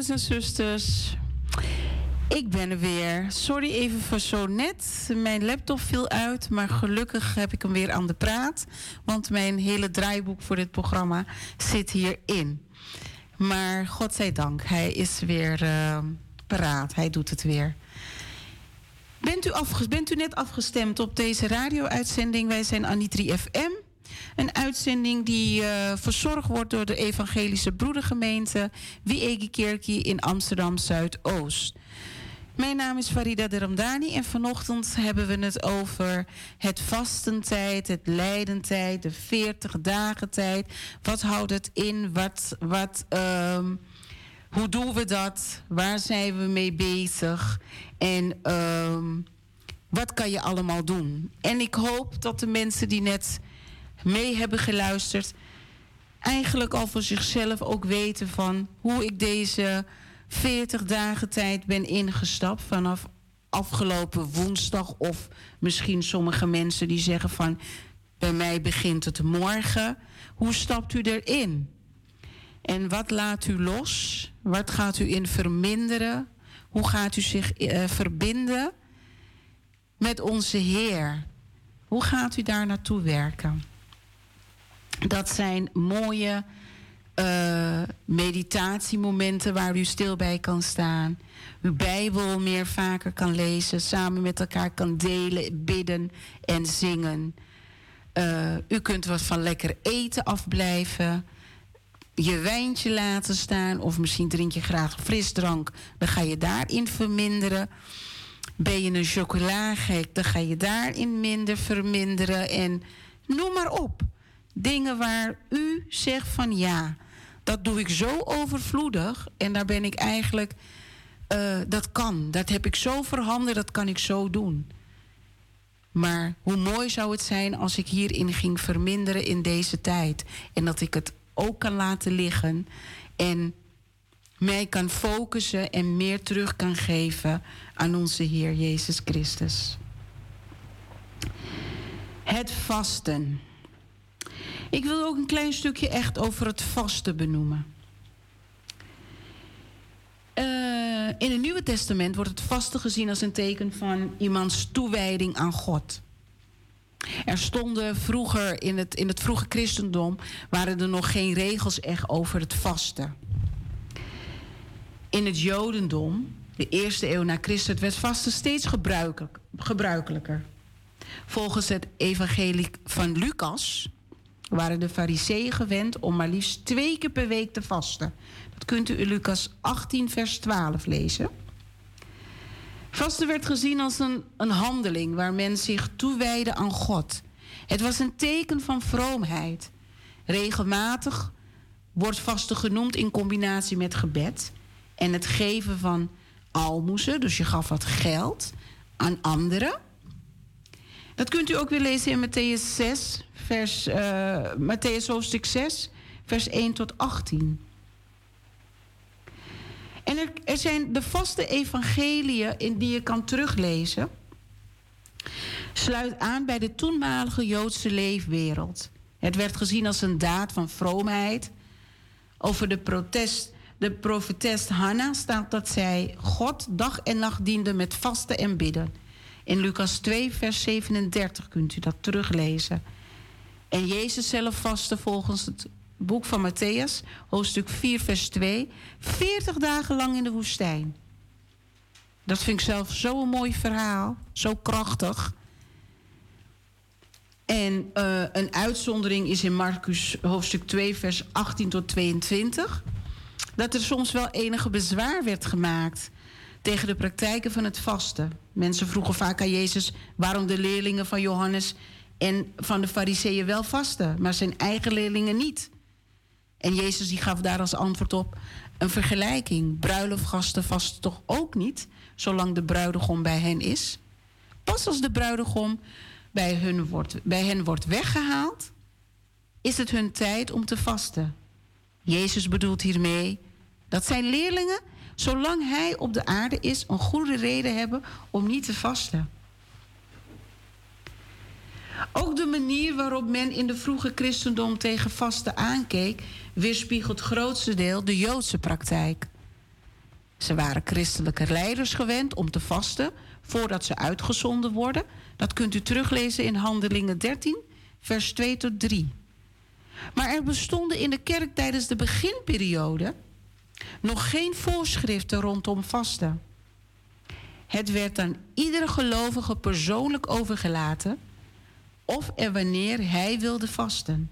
Broeders en zusters. Ik ben er weer. Sorry even voor zo net. Mijn laptop viel uit, maar gelukkig heb ik hem weer aan de praat. Want mijn hele draaiboek voor dit programma zit hierin. Maar God zij dank, hij is weer uh, paraat. Hij doet het weer. Bent u, bent u net afgestemd op deze radio-uitzending? Wij zijn Anitri FM. Een uitzending die uh, verzorgd wordt door de Evangelische Broedergemeente Wiegekerkie in Amsterdam Zuidoost. Mijn naam is Farida de Ramdani en vanochtend hebben we het over het vastentijd, het lijdentijd, de 40 dagen tijd. Wat houdt het in? Wat, wat, um, hoe doen we dat? Waar zijn we mee bezig? En um, wat kan je allemaal doen? En ik hoop dat de mensen die net mee hebben geluisterd, eigenlijk al voor zichzelf ook weten van hoe ik deze 40 dagen tijd ben ingestapt vanaf afgelopen woensdag. Of misschien sommige mensen die zeggen van bij mij begint het morgen. Hoe stapt u erin? En wat laat u los? Wat gaat u in verminderen? Hoe gaat u zich uh, verbinden met onze Heer? Hoe gaat u daar naartoe werken? Dat zijn mooie uh, meditatiemomenten waar u stil bij kan staan. Uw Bijbel meer vaker kan lezen, samen met elkaar kan delen, bidden en zingen. Uh, u kunt wat van lekker eten afblijven. Je wijntje laten staan. Of misschien drink je graag frisdrank. Dan ga je daarin verminderen. Ben je een chocolagek, dan ga je daarin minder verminderen. En noem maar op. Dingen waar u zegt van ja, dat doe ik zo overvloedig. En daar ben ik eigenlijk. Uh, dat kan. Dat heb ik zo verhanden, dat kan ik zo doen. Maar hoe mooi zou het zijn als ik hierin ging verminderen in deze tijd. En dat ik het ook kan laten liggen. En mij kan focussen en meer terug kan geven aan onze Heer Jezus Christus. Het vasten. Ik wil ook een klein stukje echt over het vasten benoemen. Uh, in het Nieuwe Testament wordt het vasten gezien als een teken van iemands toewijding aan God. Er stonden vroeger in het, in het vroege christendom waren er nog geen regels echt over het vasten. In het Jodendom, de eerste eeuw na Christus, werd vasten steeds gebruikelijk, gebruikelijker. Volgens het evangelie van Lucas waren de fariseeën gewend om maar liefst twee keer per week te vasten. Dat kunt u in Lucas 18, vers 12 lezen. Vasten werd gezien als een, een handeling waar men zich toewijde aan God. Het was een teken van vroomheid. Regelmatig wordt vasten genoemd in combinatie met gebed en het geven van almoezen, dus je gaf wat geld aan anderen. Dat kunt u ook weer lezen in Matthäus 6, vers, uh, Matthäus hoofdstuk 6, vers 1 tot 18. En er, zijn de vaste evangeliën in die je kan teruglezen. Sluit aan bij de toenmalige Joodse leefwereld. Het werd gezien als een daad van vroomheid. Over de, protest, de profetes Hanna staat dat zij God dag en nacht diende met vasten en bidden. In Lucas 2, vers 37 kunt u dat teruglezen. En Jezus zelf vastte volgens het boek van Matthäus, hoofdstuk 4, vers 2, 40 dagen lang in de woestijn. Dat vind ik zelf zo'n mooi verhaal, zo krachtig. En uh, een uitzondering is in Marcus hoofdstuk 2, vers 18 tot 22. Dat er soms wel enige bezwaar werd gemaakt tegen de praktijken van het vasten. Mensen vroegen vaak aan Jezus waarom de leerlingen van Johannes en van de fariseeën wel vasten, maar zijn eigen leerlingen niet. En Jezus die gaf daar als antwoord op een vergelijking. Bruiloftgasten vasten toch ook niet, zolang de bruidegom bij hen is? Pas als de bruidegom bij, hun wordt, bij hen wordt weggehaald, is het hun tijd om te vasten. Jezus bedoelt hiermee dat zijn leerlingen, zolang hij op de aarde is, een goede reden hebben om niet te vasten. Ook de manier waarop men in de vroege christendom tegen vasten aankeek, weerspiegelt grootste deel de Joodse praktijk. Ze waren christelijke leiders gewend om te vasten voordat ze uitgezonden worden. Dat kunt u teruglezen in Handelingen 13, vers 2 tot 3. Maar er bestonden in de kerk tijdens de beginperiode nog geen voorschriften rondom vasten. Het werd aan iedere gelovige persoonlijk overgelaten of en wanneer hij wilde vasten.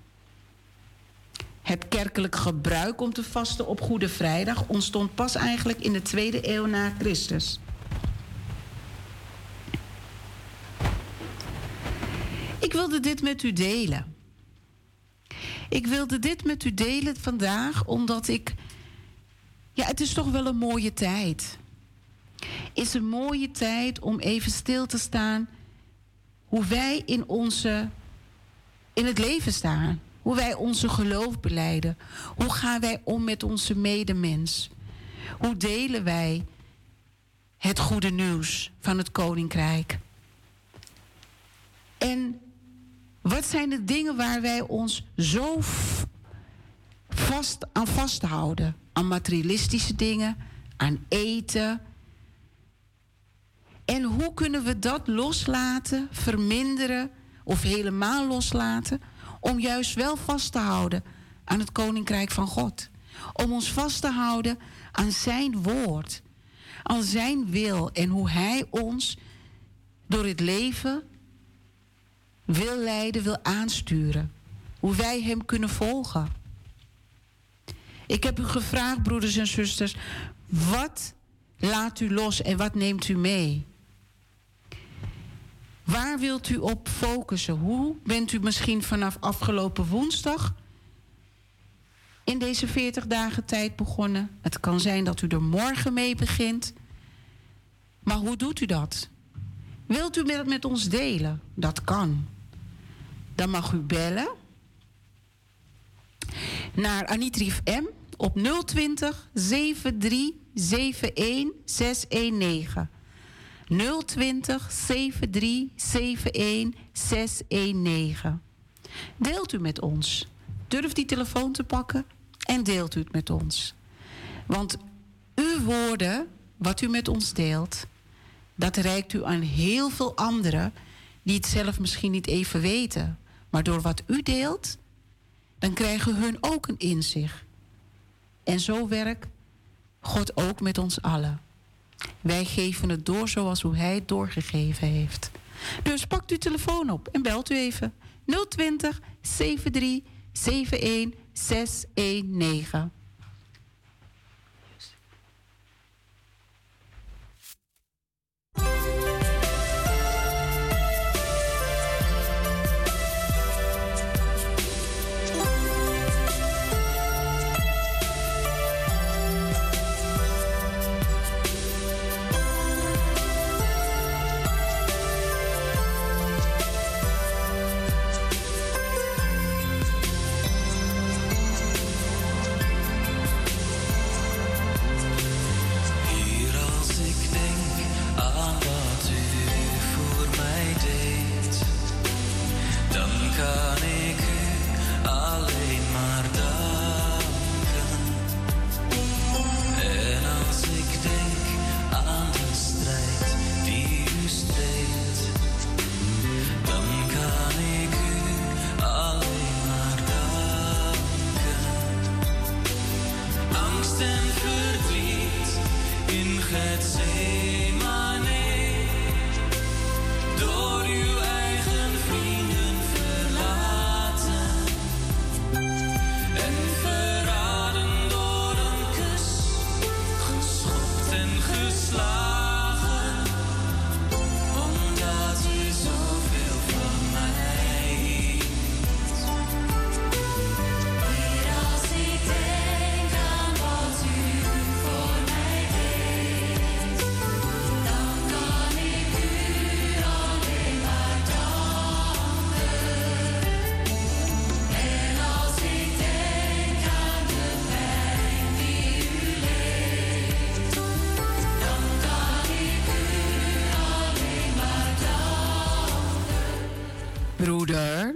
Het kerkelijk gebruik om te vasten op Goede Vrijdag ontstond pas eigenlijk in de tweede eeuw na Christus. Ik wilde dit met u delen. Ik wilde dit met u delen vandaag omdat ik. Ja, het is toch wel een mooie tijd. Is een mooie tijd om even stil te staan hoe wij in onze in het leven staan. Hoe wij onze geloof beleiden. Hoe gaan wij om met onze medemens? Hoe delen wij het goede nieuws van het koninkrijk? En wat zijn de dingen waar wij ons zo vast aan vasthouden? Aan materialistische dingen, aan eten. En hoe kunnen we dat loslaten, verminderen of helemaal loslaten? Om juist wel vast te houden aan het koninkrijk van God. Om ons vast te houden aan zijn woord, aan zijn wil en hoe hij ons door het leven wil leiden, wil aansturen. Hoe wij Hem kunnen volgen. Ik heb u gevraagd, broeders en zusters, wat laat u los en wat neemt u mee? Waar wilt u op focussen? Hoe bent u misschien vanaf afgelopen woensdag in deze 40 dagen tijd begonnen? Het kan zijn dat u er morgen mee begint. Maar hoe doet u dat? Wilt u het met ons delen? Dat kan dan mag u bellen naar Anitrif M op 020 7371 619. 020 7371 619. Deelt u met ons. Durf die telefoon te pakken en deelt u het met ons. Want uw woorden, wat u met ons deelt, dat reikt u aan heel veel anderen die het zelf misschien niet even weten. Maar door wat u deelt, dan krijgen hun ook een inzicht. En zo werkt God ook met ons allen. Wij geven het door zoals hoe Hij het doorgegeven heeft. Dus pakt uw telefoon op en belt u even. 020 73 71 619.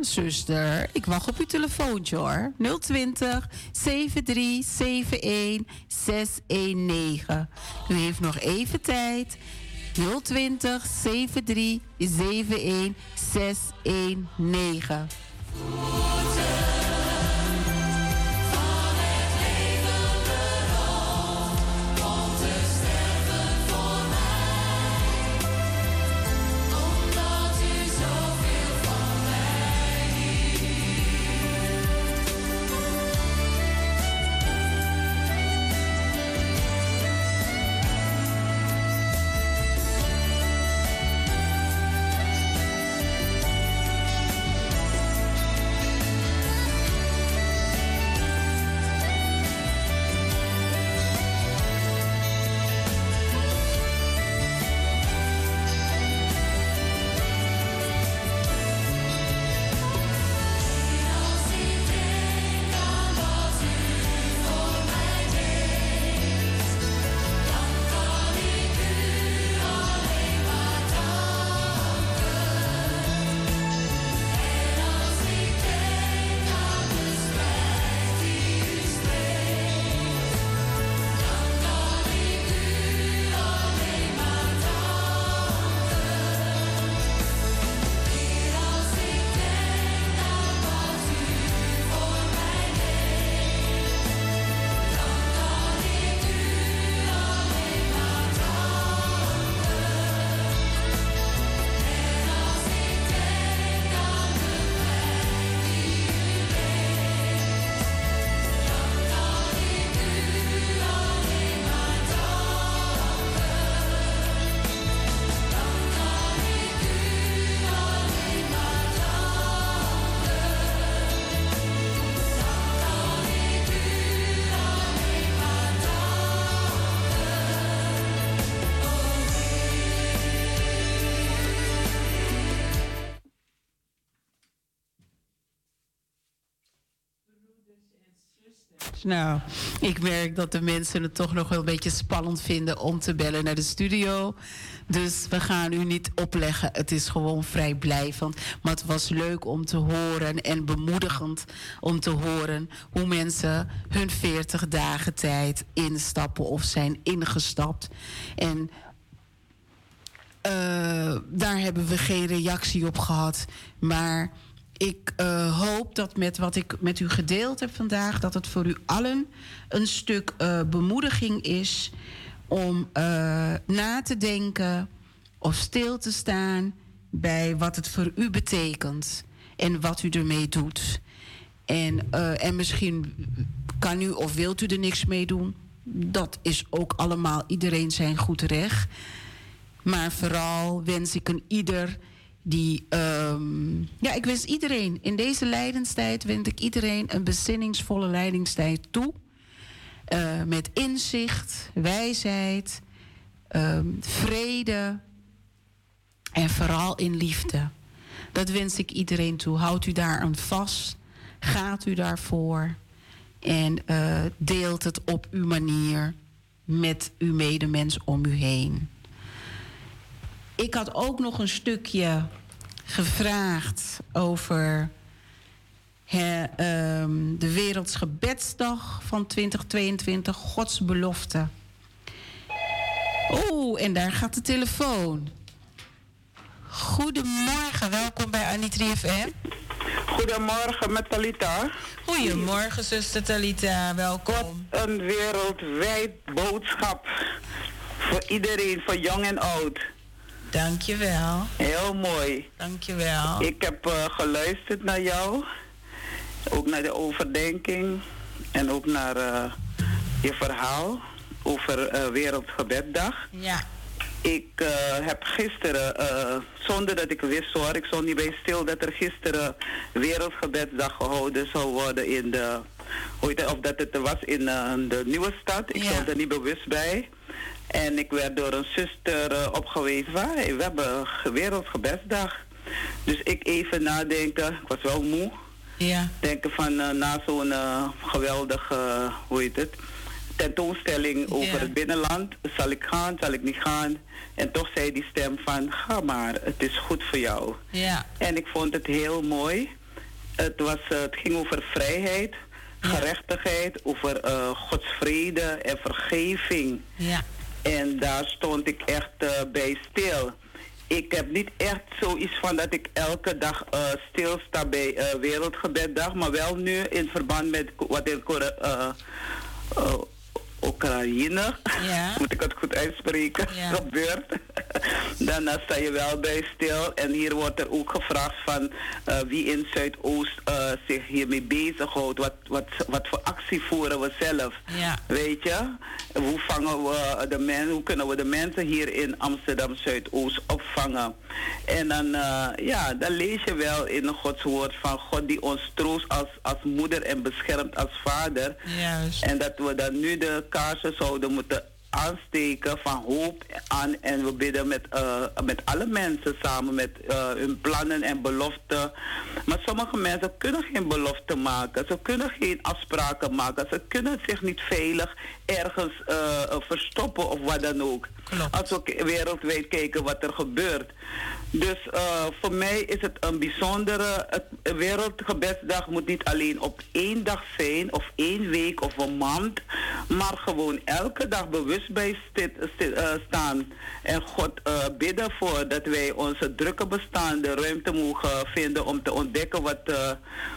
Zuster, ik wacht op uw telefoontje hoor. 020 7371 619. U heeft nog even tijd. 020 7371 619. Nou, ik merk dat de mensen het toch nog wel een beetje spannend vinden om te bellen naar de studio. Dus we gaan u niet opleggen. Het is gewoon vrijblijvend. Maar het was leuk om te horen en bemoedigend om te horen hoe mensen hun 40 dagen tijd instappen of zijn ingestapt. En uh, daar hebben we geen reactie op gehad. Maar ik uh, hoop dat met wat ik met u gedeeld heb vandaag, dat het voor u allen een stuk uh, bemoediging is om uh, na te denken of stil te staan bij wat het voor u betekent en wat u ermee doet. En, en misschien kan u of wilt u er niks mee doen. Dat is ook allemaal iedereen zijn goed recht. Maar vooral wens ik een ieder die, um, ja, ik wens iedereen in deze lijdenstijd, wens ik iedereen een bezinningsvolle leidingstijd toe. Uh, met inzicht, wijsheid, um, vrede en vooral in liefde. Dat wens ik iedereen toe. Houdt u daar aan vast, gaat u daarvoor en uh, deelt het op uw manier met uw medemens om u heen. Ik had ook nog een stukje gevraagd over he, um, de Wereldsgebedsdag van 2022, Gods belofte. Oeh, en daar gaat de telefoon. Goedemorgen, welkom bij Annie FM. Goedemorgen met Talita. Goedemorgen, zuster Talita, welkom. Wat een wereldwijd boodschap voor iedereen, voor jong en oud. Dankjewel. Heel mooi. Dankjewel. Ik heb uh, geluisterd naar jou. Ook naar de overdenking. En ook naar uh, je verhaal over uh, Wereldgebeddag. Ja. Ik heb gisteren, zonder dat ik wist hoor, ik stond niet bij stil dat er gisteren Wereldgebedsdag gehouden zou worden in de, of dat het was in de nieuwe stad. Ik ja. stond er niet bewust bij. En ik werd door een zuster uh, opgewezen van, hey, we hebben Wereldgebeddag. Dus ik even nadenken, ik was wel moe. Ja. Denken van uh, na zo'n uh, geweldige, hoe heet het, tentoonstelling over het binnenland. Zal ik gaan, zal ik niet gaan? En toch zei die stem van, ga maar, het is goed voor jou. Ja. En ik vond het heel mooi. Het, was, uh, het ging over vrijheid, gerechtigheid, over Gods vrede en vergeving. Ja. En daar stond ik echt uh, bij stil. Ik heb niet echt zoiets van dat ik elke dag uh, stilsta bij uh, Wereldgebeddag, maar wel nu in verband met wat in Oekraïne, ja. <laughs> moet ik het goed uitspreken, ja. <laughs> gebeurt. <laughs> Dan sta je wel bij stil. En hier wordt er ook gevraagd van uh, wie in Zuidoost uh, zich hiermee bezighoudt. Wat, wat, wat voor actie voeren we zelf? Ja. Weet je? Hoe, vangen we de men, hoe kunnen we de mensen hier in Amsterdam Zuidoost opvangen? En dan, ja, dan lees je wel in Gods woord van God die ons troost als, als moeder en beschermt als vader. Juist. En dat we dan nu de kaarsen zouden moeten aansteken van hoop aan en we bidden met, uh, met alle mensen samen met uh, hun plannen en beloften. Maar sommige mensen kunnen geen beloften maken, ze kunnen geen afspraken maken, ze kunnen zich niet veilig ergens uh, verstoppen of wat dan ook. Klopt. Als we wereldwijd kijken wat er gebeurt. Dus voor mij is het een bijzondere. Het Wereldgebedsdag moet niet alleen op één dag zijn, of één week of een maand, maar gewoon elke dag bewust bij stit, stit, uh, staan. En God uh, bidden voor dat wij onze drukke bestaan de ruimte mogen vinden om te ontdekken wat,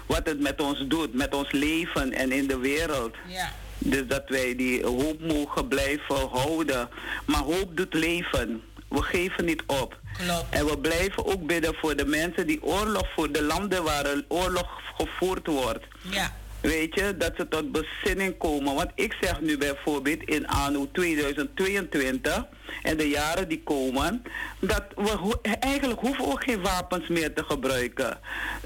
wat het met ons doet, met ons leven en in de wereld. Ja. Dus dat wij die hoop mogen blijven houden. Maar hoop doet leven. We geven niet op. Klopt. En we blijven ook bidden voor de mensen die oorlog, voor de landen waar oorlog gevoerd wordt. Ja. Weet je, dat ze tot bezinning komen. Want ik zeg nu bijvoorbeeld in anno 2022 en de jaren die komen, dat we ho eigenlijk hoeven we geen wapens meer te gebruiken.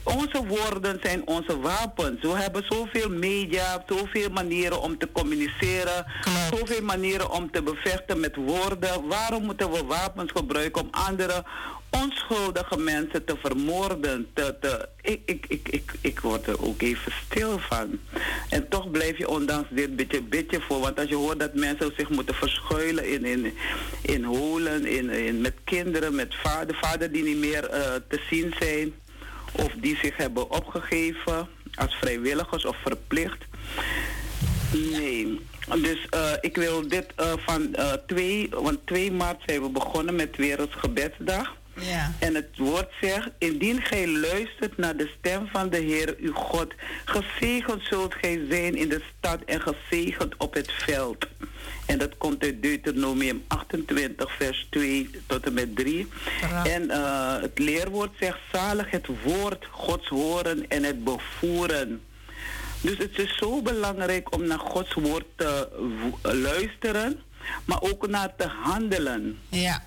Onze woorden zijn onze wapens. We hebben zoveel media, zoveel manieren om te communiceren, Klopt. zoveel manieren om te bevechten met woorden. Waarom moeten we wapens gebruiken om andere onschuldige mensen te vermoorden. Ik, ik, ik, ik, ik word er ook even stil van. En toch blijf je ondanks dit beetje, beetje voor. Want als je hoort dat mensen zich moeten verschuilen in, in, in holen, in, in, met kinderen, met vader, vader die niet meer uh, te zien zijn. Of die zich hebben opgegeven als vrijwilligers of verplicht. Nee. Dus uh, ik wil dit uh, van uh, 2, want 2 maart zijn we begonnen met Wereldgebedsdag. Ja. En het woord zegt, indien gij luistert naar de stem van de Heer uw God, gezegend zult gij zijn in de stad en gezegend op het veld. En dat komt uit Deuteronomium 28, vers 2 tot en met 3. Ja. En uh, het leerwoord zegt, zalig het woord Gods horen en het bevoeren. Dus het is zo belangrijk om naar Gods woord te luisteren, maar ook naar te handelen. Ja.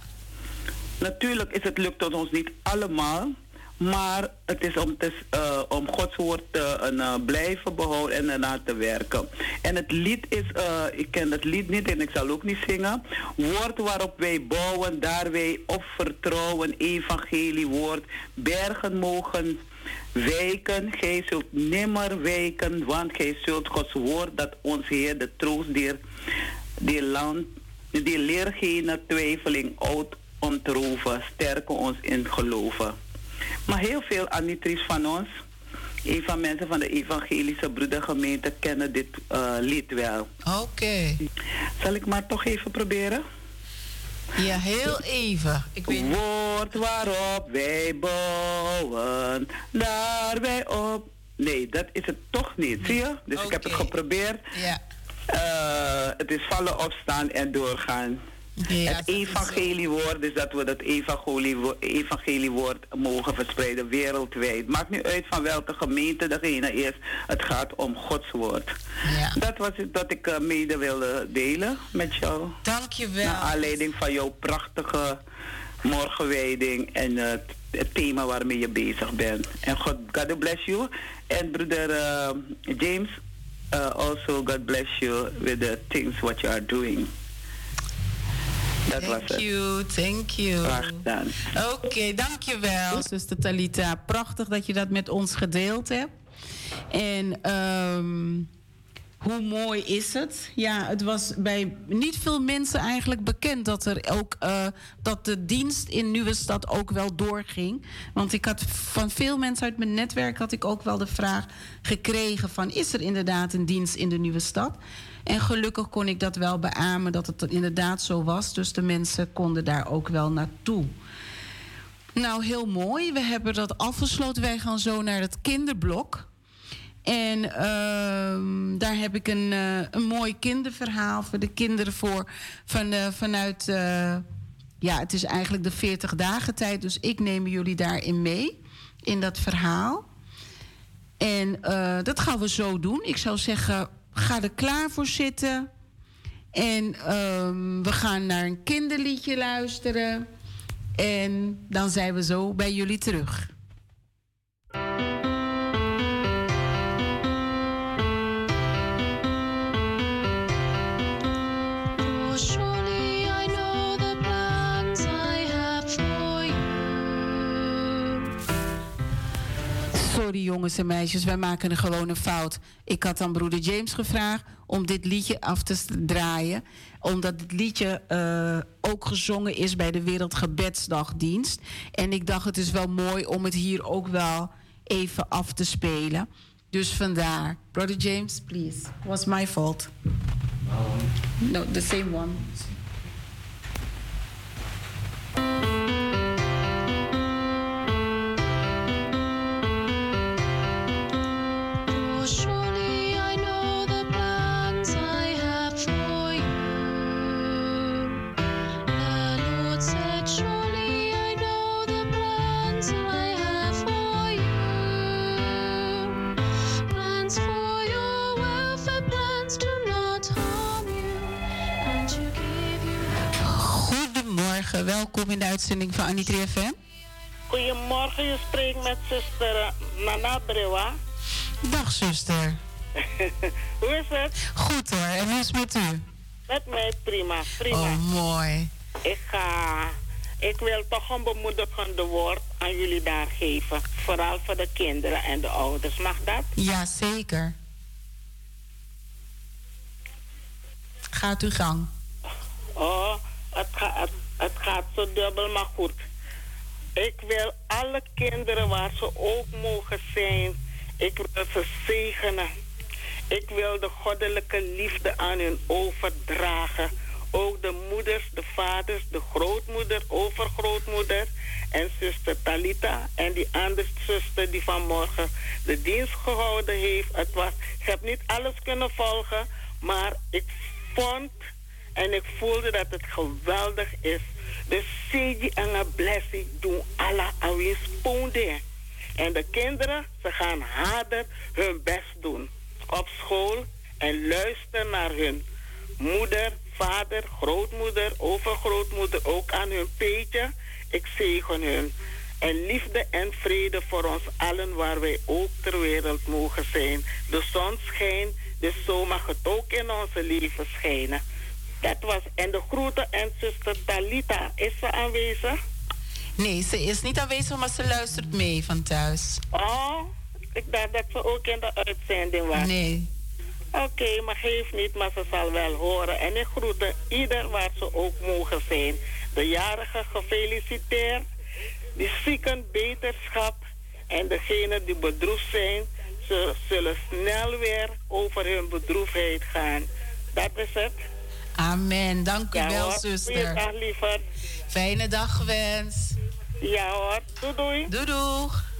Natuurlijk is het lukt ons niet allemaal, maar het is om, te, uh, om Gods woord te uh, blijven behouden en ernaar te werken. En het lied is, uh, ik ken het lied niet en ik zal ook niet zingen. Woord waarop wij bouwen, daar wij op vertrouwen, evangelie woord, bergen mogen wijken. Gij zult nimmer wijken, want gij zult Gods woord dat ons Heer de troost die, die land, die leer geen twijfeling oud ontroven, sterken ons in geloven. Maar heel veel Anitries van ons, een van mensen van de evangelische broedergemeente, kennen dit uh, lied wel. Oké. Okay. Zal ik maar toch even proberen? Ja, heel even. Ik weet... Woord waarop wij bouwen, daar wij op. Nee, dat is het toch niet, zie je? Dus okay. ik heb het geprobeerd. Ja. Uh, het is vallen, opstaan en doorgaan. Ja, het evangeliewoord is dat we dat evangeliewoord mogen verspreiden wereldwijd. Maakt niet uit van welke gemeente degene is. Het gaat om Gods woord. Ja. Dat was het dat ik uh, mede wilde delen met jou. Dank je wel. Naar aanleiding van jouw prachtige morgenwijding en uh, het thema waarmee je bezig bent. En God, God bless you. En broeder uh, James, also God bless you with the things what you are doing. Dat thank was het. you, thank you. Oké, okay, dankjewel. Zuster Talita, prachtig dat je dat met ons gedeeld hebt. En um, hoe mooi is het? Ja, het was bij niet veel mensen eigenlijk bekend dat er ook uh, dat de dienst in Nieuwe Stad ook wel doorging. Want ik had van veel mensen uit mijn netwerk had ik ook wel de vraag gekregen van is er inderdaad een dienst in de Nieuwe Stad? En gelukkig kon ik dat wel beamen dat het inderdaad zo was. Dus de mensen konden daar ook wel naartoe. Nou, heel mooi. We hebben dat afgesloten. Wij gaan zo naar het kinderblok. En uh, daar heb ik een, uh, een mooi kinderverhaal voor de kinderen voor. Van, uh, vanuit, uh, ja, het is eigenlijk de 40 dagen tijd. Dus ik neem jullie daarin mee, in dat verhaal. En dat gaan we zo doen. Ik zou zeggen, ga er klaar voor zitten. En um, we gaan naar een kinderliedje luisteren. En dan zijn we zo bij jullie terug. Jongens en meisjes, wij maken een gewone fout. Ik had aan broeder James gevraagd om dit liedje af te draaien. Omdat het liedje uh, ook gezongen is bij de Wereldgebedsdagdienst. En ik dacht het is wel mooi om het hier ook wel even af te spelen. Dus vandaar. Brother James, please. Was my fault. No, the same one. Welkom in de uitzending van Anitri FM. Goedemorgen, je spreekt met zuster eh, Nana Brewa. Dag zuster. <laughs> hoe is het? Goed hoor, en hoe is het met u? Met mij prima, prima. Oh, mooi. Ik ga... Ik wil toch een bemoedigende woord aan jullie daar geven. Vooral voor de kinderen en de ouders. Mag dat? Ja, zeker. Gaat uw gang. Oh, het, gaat het gaat zo dubbel, maar goed. Ik wil alle kinderen waar ze ook mogen zijn, ik wil ze zegenen. Ik wil de goddelijke liefde aan hun overdragen. Ook de moeders, de vaders, de grootmoeder, overgrootmoeder en zuster Talita en die andere zuster die vanmorgen de dienst gehouden heeft. Het was, ik heb niet alles kunnen volgen, maar ik vond en ik voelde dat het geweldig is. De seji en een blessing doen alle alweer sponden. En de kinderen, ze gaan harder hun best doen. Op school en luisteren naar hun moeder, vader, grootmoeder, overgrootmoeder, ook aan hun peetje. Ik zegen hun. En liefde en vrede voor ons allen waar wij ook ter wereld mogen zijn. De zon schijnt, dus zo mag het ook in onze leven schijnen. Dat was. En de groeten en zuster Dalita, is ze aanwezig? Nee, ze is niet aanwezig, maar ze luistert mee van thuis. Oh, ik dacht dat ze ook in de uitzending was. Nee. Oké, maar geef niet, maar ze zal wel horen. En ik groeten ieder waar ze ook mogen zijn. De jarigen gefeliciteerd. Die zieken beterschap. En degenen die bedroefd zijn, ze zullen snel weer over hun bedroefdheid gaan. Dat is het. Amen. Dank u wel, zuster. Goeiedag, lieverd. Fijne dag gewenst. Ja hoor. Doei doei. Doei doeg.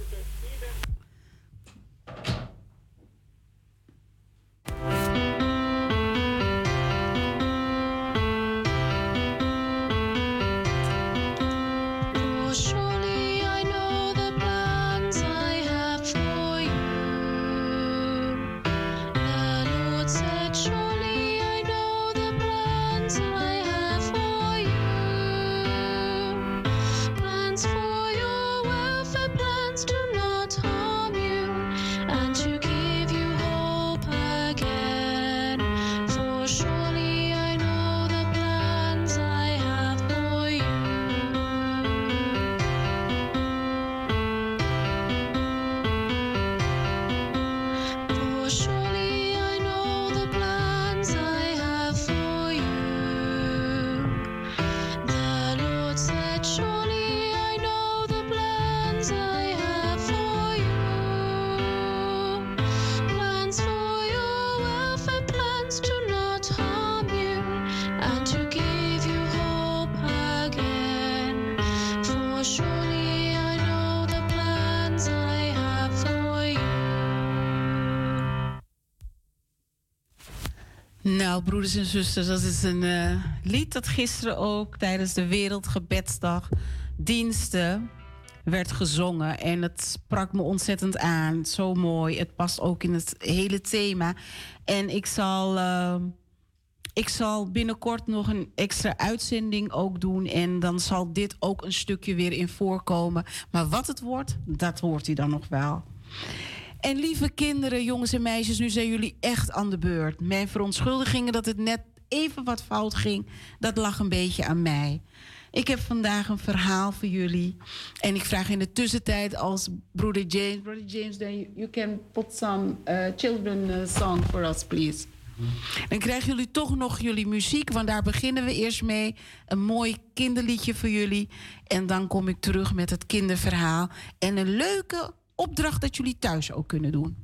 Nou, broeders en zusters, dat is een uh, lied dat gisteren ook tijdens de Wereldgebedsdag diensten werd gezongen. En het sprak me ontzettend aan. Zo mooi. Het past ook in het hele thema. En ik zal, uh, ik zal binnenkort nog een extra uitzending ook doen. En dan zal dit ook een stukje weer in voorkomen. Maar wat het wordt, dat hoort u dan nog wel. En lieve kinderen, jongens en meisjes, nu zijn jullie echt aan de beurt. Mijn verontschuldigingen dat het net even wat fout ging, dat lag een beetje aan mij. Ik heb vandaag een verhaal voor jullie. En ik vraag in de tussentijd als broeder James, broeder James, then you can put some uh, children uh, song for us, please. Dan krijgen jullie toch nog jullie muziek, want daar beginnen we eerst mee. Een mooi kinderliedje voor jullie. En dan kom ik terug met het kinderverhaal. En een leuke opdracht dat jullie thuis ook kunnen doen.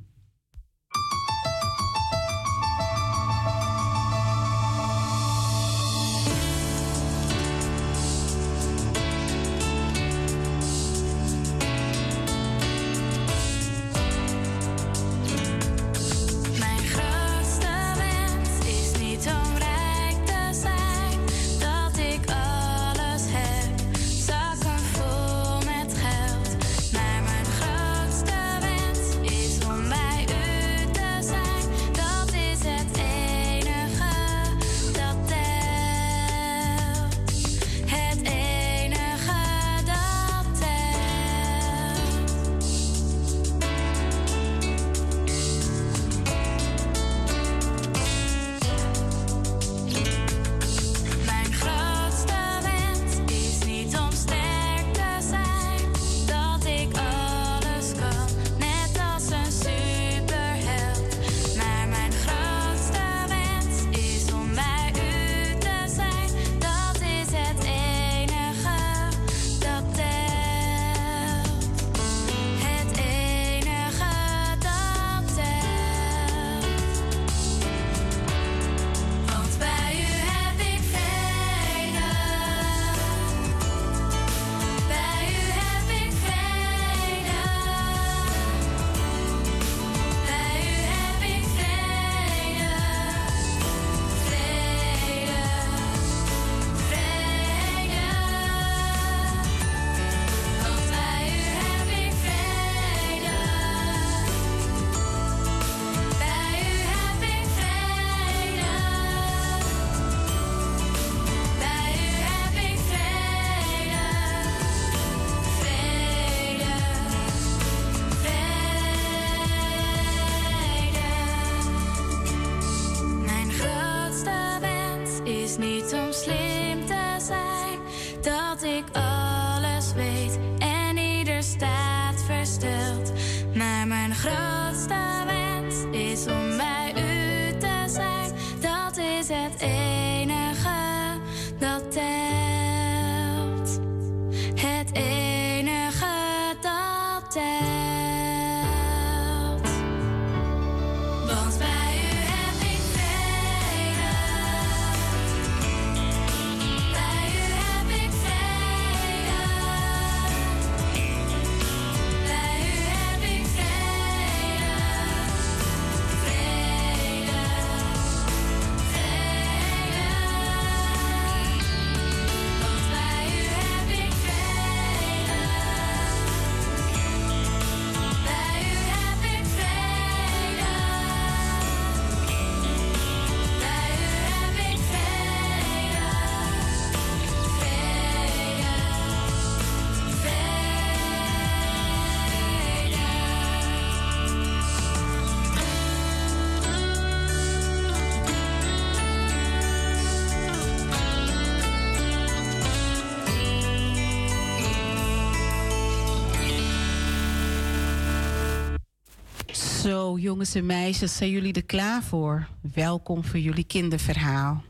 Zo, jongens en meisjes, zijn jullie er klaar voor? Welkom voor jullie kinderverhaal.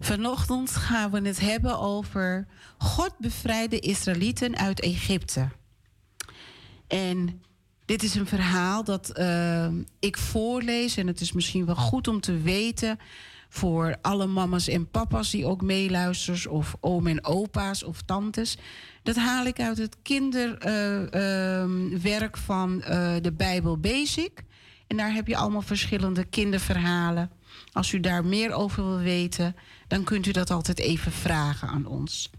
Vanochtend gaan we het hebben over God bevrijde Israëlieten uit Egypte. En dit is een verhaal dat uh, ik voorlees en het is misschien wel goed om te weten voor alle mama's en papa's die ook meeluisteren, of oom en opa's of tantes. Dat haal ik uit het kinderwerk van uh, de Bijbel Basic. En daar heb je allemaal verschillende kinderverhalen. Als u daar meer over wil weten, dan kunt u dat altijd even vragen aan ons.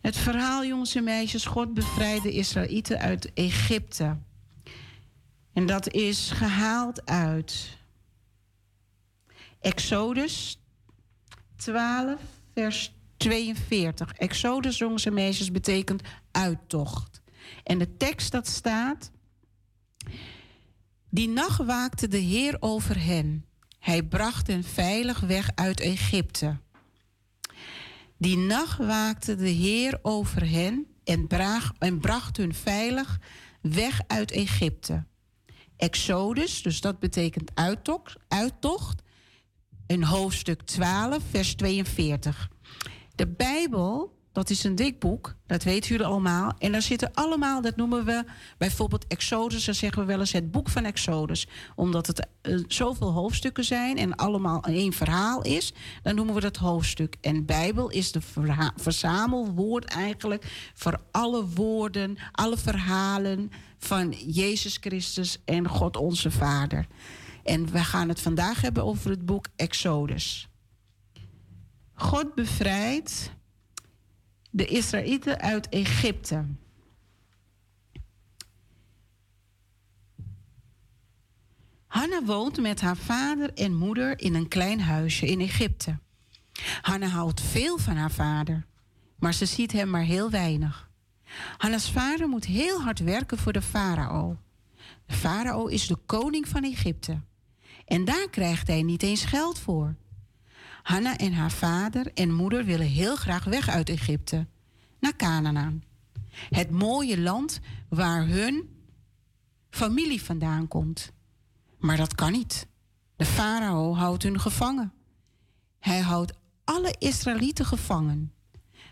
Het verhaal, jongens en meisjes, God bevrijdde Israëlieten uit Egypte. En dat is gehaald uit Exodus 12, vers 42. Exodus, jongens en meisjes, betekent uittocht. En de tekst dat staat. Die nacht waakte de Heer over hen. Hij bracht hen veilig weg uit Egypte. Die nacht waakte de Heer over hen en, en bracht hun veilig weg uit Egypte. Exodus, dus dat betekent uittocht, uittocht. In hoofdstuk 12, vers 42. De Bijbel dat is een dik boek, dat weten jullie allemaal. En daar zitten allemaal, dat noemen we bijvoorbeeld Exodus, dan zeggen we wel eens het boek van Exodus. Omdat het uh, zoveel hoofdstukken zijn en allemaal één verhaal is, dan noemen we dat hoofdstuk. En Bijbel is de verzamelwoord eigenlijk voor alle woorden, alle verhalen van Jezus Christus en God onze Vader. En we gaan het vandaag hebben over het boek Exodus. God bevrijdt de Israëlieten uit Egypte. Hanna woont met haar vader en moeder in een klein huisje in Egypte. Hanna houdt veel van haar vader, maar ze ziet hem maar heel weinig. Hanna's vader moet heel hard werken voor de farao. De farao is de koning van Egypte. En daar krijgt hij niet eens geld voor. Hanna en haar vader en moeder willen heel graag weg uit Egypte, naar Canaan. Het mooie land waar hun familie vandaan komt. Maar dat kan niet. De farao houdt hun gevangen. Hij houdt alle Israëlieten gevangen.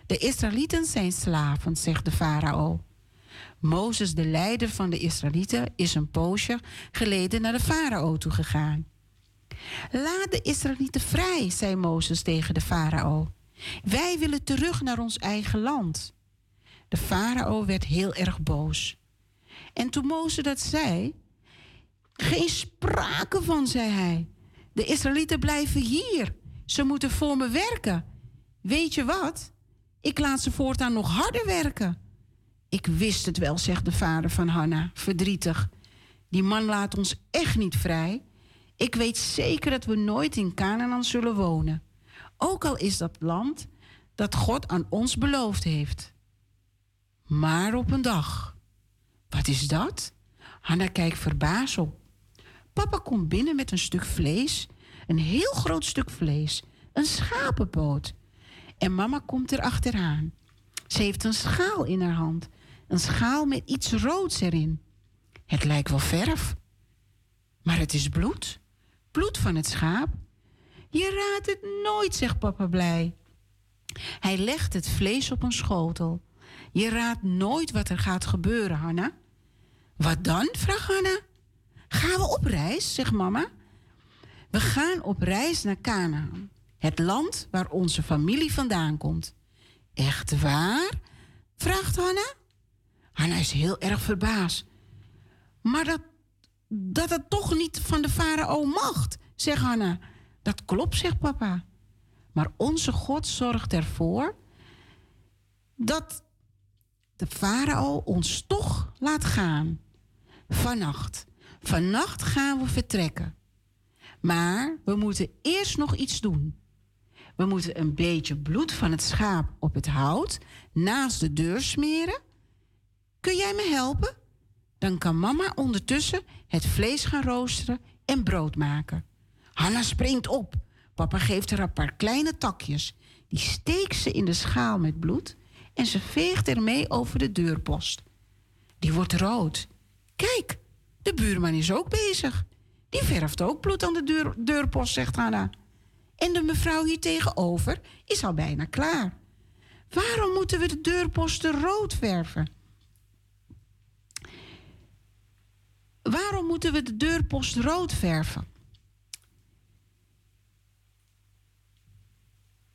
De Israëlieten zijn slaven, zegt de farao. Mozes, de leider van de Israëlieten, is een poosje geleden naar de farao toe gegaan. Laat de Israëlieten vrij, zei Mozes tegen de farao. Wij willen terug naar ons eigen land. De farao werd heel erg boos. En toen Mozes dat zei, geen sprake van, zei hij. De Israëlieten blijven hier. Ze moeten voor me werken. Weet je wat? Ik laat ze voortaan nog harder werken. Ik wist het wel, zegt de vader van Hanna, verdrietig. Die man laat ons echt niet vrij. Ik weet zeker dat we nooit in Canaan zullen wonen. Ook al is dat land dat God aan ons beloofd heeft. Maar op een dag. Wat is dat? Hanna kijkt verbaasd op. Papa komt binnen met een stuk vlees, een heel groot stuk vlees, een schapenpoot. En mama komt er achteraan. Ze heeft een schaal in haar hand, een schaal met iets roods erin. Het lijkt wel verf, maar het is bloed bloed van het schaap? Je raadt het nooit, zegt papa blij. Hij legt het vlees op een schotel. Je raadt nooit wat er gaat gebeuren, Hanna. Wat dan? vraagt Hanna. Gaan we op reis, zegt mama. We gaan op reis naar Canaan, het land waar onze familie vandaan komt. Echt waar? vraagt Hanna. Hanna is heel erg verbaasd. Maar dat dat het toch niet van de farao mag, zegt Hanna. Dat klopt, zegt papa. Maar onze God zorgt ervoor dat de farao ons toch laat gaan. Vannacht. Vannacht gaan we vertrekken. Maar we moeten eerst nog iets doen. We moeten een beetje bloed van het schaap op het hout naast de deur smeren. Kun jij me helpen? Dan kan mama ondertussen het vlees gaan roosteren en brood maken. Hanna springt op. Papa geeft haar een paar kleine takjes. Die steekt ze in de schaal met bloed en ze veegt ermee over de deurpost. Die wordt rood. Kijk, de buurman is ook bezig. Die verft ook bloed aan de deur, deurpost, zegt Hanna. En de mevrouw hier tegenover is al bijna klaar. Waarom moeten we de deurposten rood verven? Waarom moeten we de deurpost rood verven?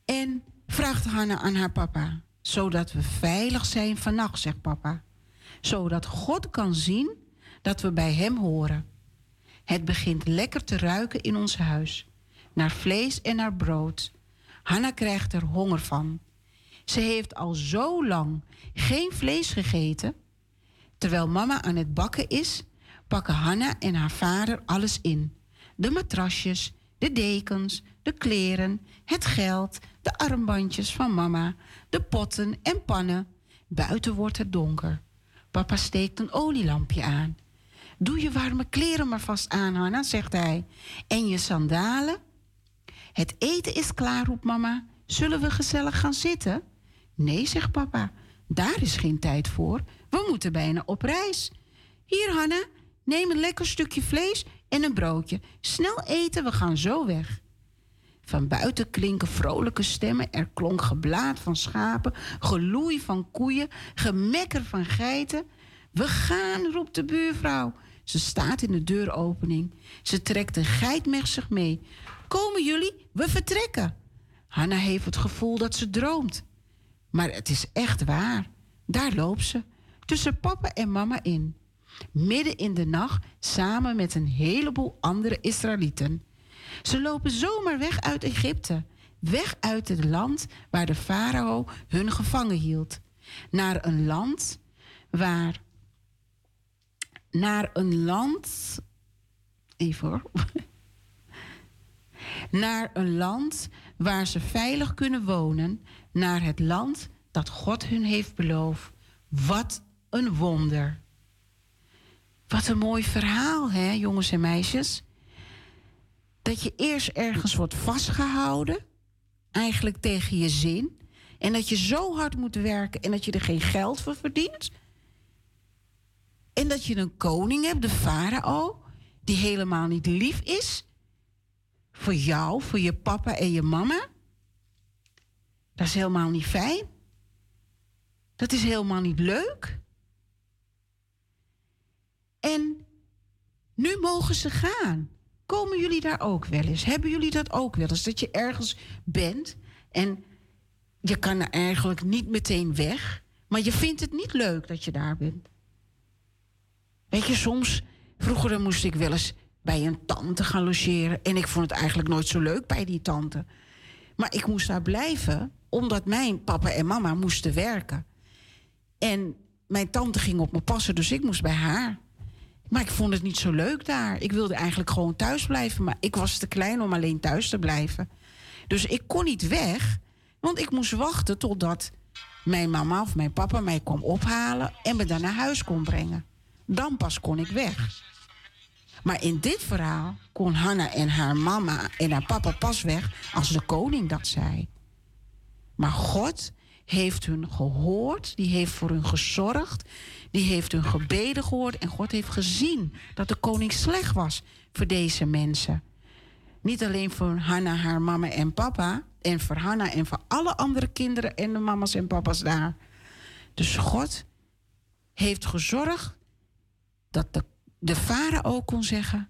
En vraagt Hanna aan haar papa, zodat we veilig zijn vannacht, zegt papa. Zodat God kan zien dat we bij hem horen. Het begint lekker te ruiken in ons huis. naar vlees en naar brood. Hanna krijgt er honger van. Ze heeft al zo lang geen vlees gegeten. Terwijl mama aan het bakken is, pakken Hanna en haar vader alles in. De matrasjes, de dekens, de kleren, het geld, de armbandjes van mama, de potten en pannen. Buiten wordt het donker. Papa steekt een olielampje aan. Doe je warme kleren maar vast aan, Hanna, zegt hij. En je sandalen? Het eten is klaar, roept mama. Zullen we gezellig gaan zitten? Nee, zegt papa. Daar is geen tijd voor. We moeten bijna op reis. Hier, Hanna, neem een lekker stukje vlees en een broodje. Snel eten, we gaan zo weg. Van buiten klinken vrolijke stemmen. Er klonk geblaad van schapen, geloei van koeien, gemekker van geiten. We gaan, roept de buurvrouw. Ze staat in de deuropening. Ze trekt een geit met zich mee. Komen jullie? We vertrekken. Hanna heeft het gevoel dat ze droomt. Maar het is echt waar. Daar loopt ze, tussen papa en mama in. Midden in de nacht samen met een heleboel andere Israëlieten. Ze lopen zomaar weg uit Egypte. Weg uit het land waar de farao hun gevangen hield. Naar een land waar. Naar een land. Even hoor. <laughs> Naar een land waar ze veilig kunnen wonen. Naar het land dat God hun heeft beloofd. Wat een wonder. Wat een mooi verhaal, hè, jongens en meisjes. Dat je eerst ergens wordt vastgehouden, eigenlijk tegen je zin. En dat je zo hard moet werken en dat je er geen geld voor verdient. En dat je een koning hebt, de farao, die helemaal niet lief is. Voor jou, voor je papa en je mama. Dat is helemaal niet fijn. Dat is helemaal niet leuk. En nu mogen ze gaan. Komen jullie daar ook wel eens? Hebben jullie dat ook wel eens? Dat je ergens bent en je kan er eigenlijk niet meteen weg, maar je vindt het niet leuk dat je daar bent. Weet je, soms, vroeger moest ik wel eens bij een tante gaan logeren en ik vond het eigenlijk nooit zo leuk bij die tante. Maar ik moest daar blijven omdat mijn papa en mama moesten werken. En mijn tante ging op me passen, dus ik moest bij haar. Maar ik vond het niet zo leuk daar. Ik wilde eigenlijk gewoon thuis blijven, maar ik was te klein om alleen thuis te blijven. Dus ik kon niet weg, want ik moest wachten totdat mijn mama of mijn papa mij kwam ophalen en me dan naar huis kon brengen. Dan pas kon ik weg. Maar in dit verhaal kon Hanna en haar mama en haar papa pas weg als de koning dat zei. Maar God heeft hun gehoord, die heeft voor hun gezorgd, die heeft hun gebeden gehoord en God heeft gezien dat de koning slecht was voor deze mensen. Niet alleen voor Hanna, haar mama en papa, en voor Hanna en voor alle andere kinderen en de mama's en papa's daar. Dus God heeft gezorgd dat de, de farao kon zeggen: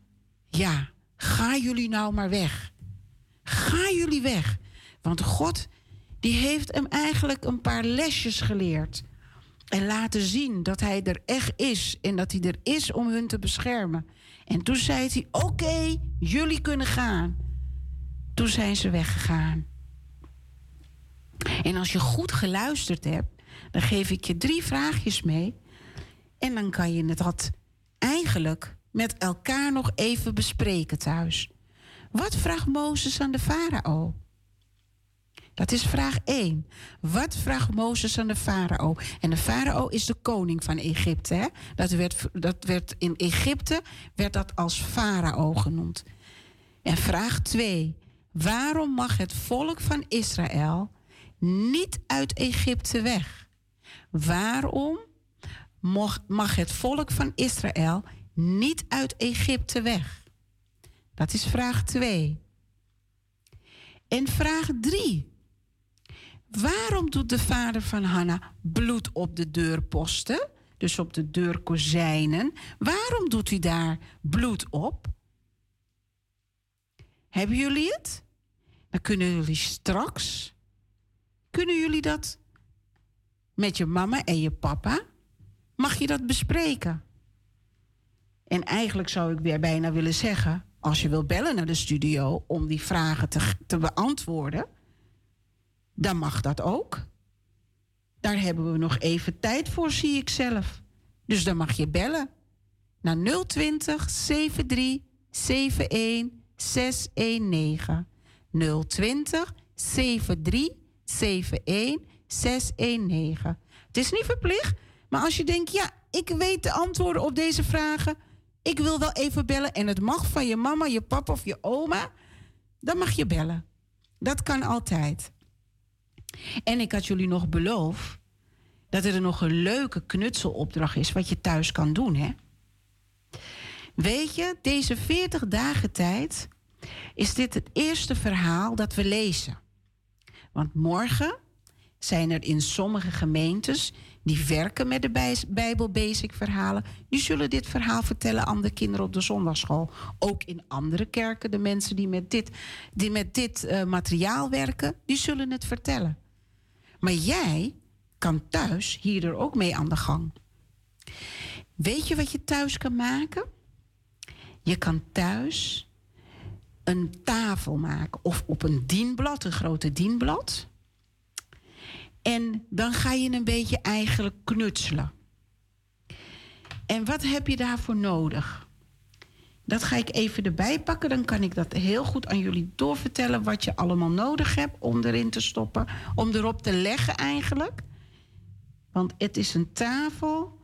Ja, ga jullie nou maar weg. Ga jullie weg. Want God die heeft hem eigenlijk een paar lesjes geleerd. En laten zien dat hij er echt is en dat hij er is om hun te beschermen. En toen zei hij: Oké, jullie kunnen gaan. Toen zijn ze weggegaan. En als je goed geluisterd hebt, dan geef ik je drie vraagjes mee. En dan kan je het eigenlijk met elkaar nog even bespreken thuis. Wat vraagt Mozes aan de farao? Dat is vraag 1. Wat vraagt Mozes aan de farao? En de farao is de koning van Egypte. Hè? Dat, werd, dat werd in Egypte werd dat als farao genoemd. En vraag 2. Waarom mag het volk van Israël niet uit Egypte weg? Waarom mag, het volk van Israël niet uit Egypte weg? Dat is vraag 2. En vraag 3. Waarom doet de vader van Hanna bloed op de deurposten? Dus op de deurkozijnen. Waarom doet hij daar bloed op? Hebben jullie het? Dan kunnen jullie straks. Kunnen jullie dat met je mama en je papa? Mag je dat bespreken? En eigenlijk zou ik weer bijna willen zeggen: als je wil bellen naar de studio om die vragen te, te beantwoorden, dan mag dat ook. Daar hebben we nog even tijd voor, zie ik zelf. Dus dan mag je bellen naar 020 73 71 619. 020 73 71 619. Het is niet verplicht, maar als je denkt, ja, ik weet de antwoorden op deze vragen, ik wil wel even bellen en het mag van je mama, je papa of je oma, dan mag je bellen. Dat kan altijd. En ik had jullie nog beloofd dat er nog een leuke knutselopdracht is wat je thuis kan doen, hè? Weet je, deze 40 dagen tijd is dit het eerste verhaal dat we lezen. Want morgen zijn er in sommige gemeentes die werken met de Bijbel Basic verhalen, die zullen dit verhaal vertellen aan de kinderen op de zondagschool. Ook in andere kerken, de mensen die met dit, die met dit uh, materiaal werken, die zullen het vertellen. Maar jij kan thuis hier er ook mee aan de gang. Weet je wat je thuis kan maken? Je kan thuis een tafel maken of op een dienblad, een grote dienblad. En dan ga je een beetje eigenlijk knutselen. En wat heb je daarvoor nodig? Dat ga ik even erbij pakken. Dan kan ik dat heel goed aan jullie doorvertellen. Wat je allemaal nodig hebt om erin te stoppen. Om erop te leggen eigenlijk. Want het is een tafel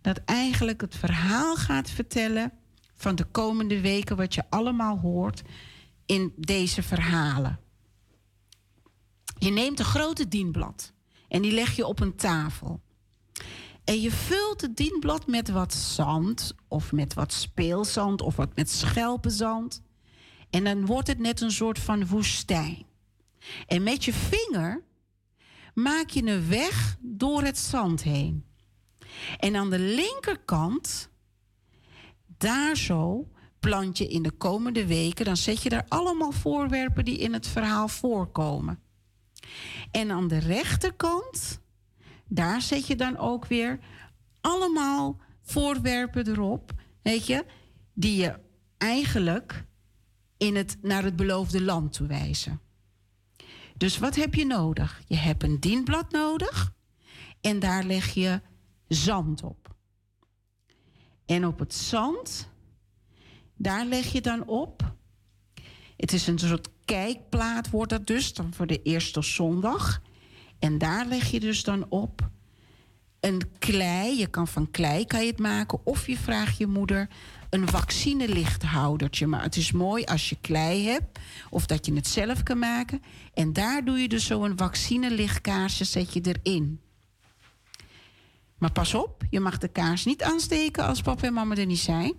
dat eigenlijk het verhaal gaat vertellen van de komende weken, wat je allemaal hoort in deze verhalen. Je neemt een grote dienblad en die leg je op een tafel. En je vult het dienblad met wat zand of met wat speelzand of wat met schelpenzand. En dan wordt het net een soort van woestijn. En met je vinger maak je een weg door het zand heen. En aan de linkerkant, daar zo, plant je in de komende weken, dan zet je daar allemaal voorwerpen die in het verhaal voorkomen. En aan de rechterkant, daar zet je dan ook weer allemaal voorwerpen erop, weet je, die je eigenlijk in het, naar het beloofde land toe wijzen. Dus wat heb je nodig? Je hebt een dienblad nodig en daar leg je zand op. En op het zand, daar leg je dan op. Het is een soort kijkplaat, wordt dat dus, dan voor de eerste zondag. En daar leg je dus dan op een klei. Je kan van klei kan je het maken. Of je vraagt je moeder een vaccinelichthoudertje. Maar het is mooi als je klei hebt. Of dat je het zelf kan maken. En daar doe je dus zo'n vaccinelichtkaarsje zet je erin. Maar pas op, je mag de kaars niet aansteken als papa en mama er niet zijn.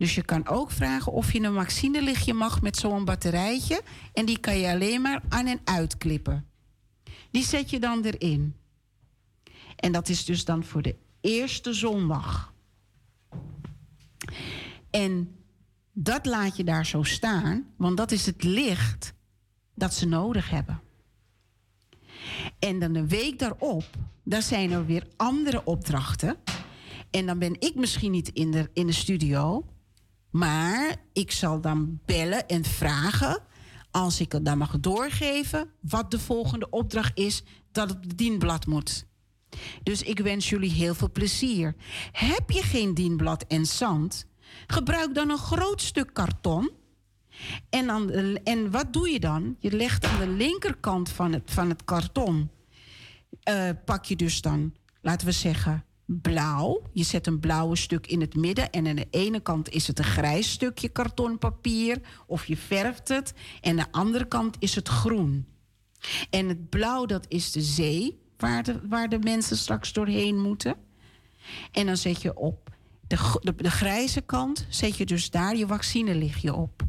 Dus je kan ook vragen of je een vaccinelichtje mag met zo'n batterijtje. En die kan je alleen maar aan en uitklippen. Die zet je dan erin. En dat is dus dan voor de eerste zondag. En dat laat je daar zo staan, want dat is het licht dat ze nodig hebben. En dan een week daarop, daar zijn er weer andere opdrachten. En dan ben ik misschien niet in de, in de studio, maar ik zal dan bellen en vragen, als ik het dan mag doorgeven, wat de volgende opdracht is dat het dienblad moet. Dus ik wens jullie heel veel plezier. Heb je geen dienblad en zand? Gebruik dan een groot stuk karton. En, dan, en wat doe je dan? Je legt aan de linkerkant van het, van het karton. Uh, pak je dus dan, laten we zeggen, blauw. Je zet een blauwe stuk in het midden. En aan de ene kant is het een grijs stukje kartonpapier. Of je verft het. En aan de andere kant is het groen. En het blauw, dat is de zee waar de, waar de mensen straks doorheen moeten. En dan zet je op de, de, de grijze kant, zet je dus daar je vaccinelichtje op.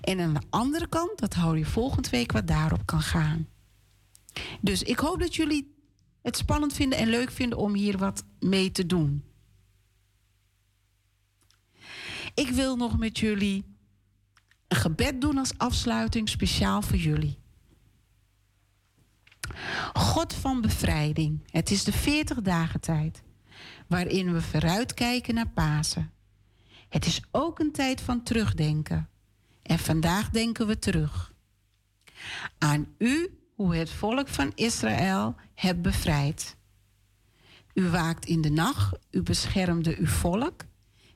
En aan de andere kant, dat hou je volgende week wat daarop kan gaan. Dus ik hoop dat jullie het spannend vinden en leuk vinden om hier wat mee te doen. Ik wil nog met jullie een gebed doen als afsluiting, speciaal voor jullie. God van bevrijding. Het is de 40 dagen tijd waarin we vooruitkijken naar Pasen. Het is ook een tijd van terugdenken. En vandaag denken we terug aan u hoe het volk van Israël hebt bevrijd. U waakt in de nacht, u beschermde uw volk.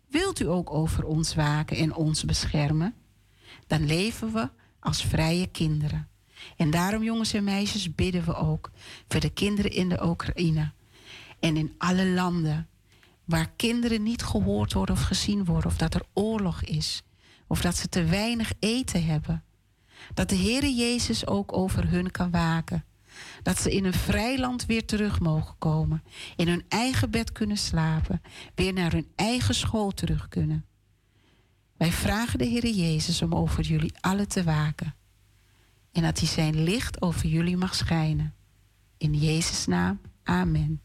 Wilt u ook over ons waken en ons beschermen? Dan leven we als vrije kinderen. En daarom, jongens en meisjes, bidden we ook voor de kinderen in de Oekraïne en in alle landen waar kinderen niet gehoord worden of gezien worden, of dat er oorlog is, of dat ze te weinig eten hebben. Dat de Heere Jezus ook over hun kan waken. Dat ze in een vrij land weer terug mogen komen. In hun eigen bed kunnen slapen. Weer naar hun eigen school terug kunnen. Wij vragen de Heere Jezus om over jullie allen te waken. En dat hij zijn licht over jullie mag schijnen. In Jezus' naam, amen.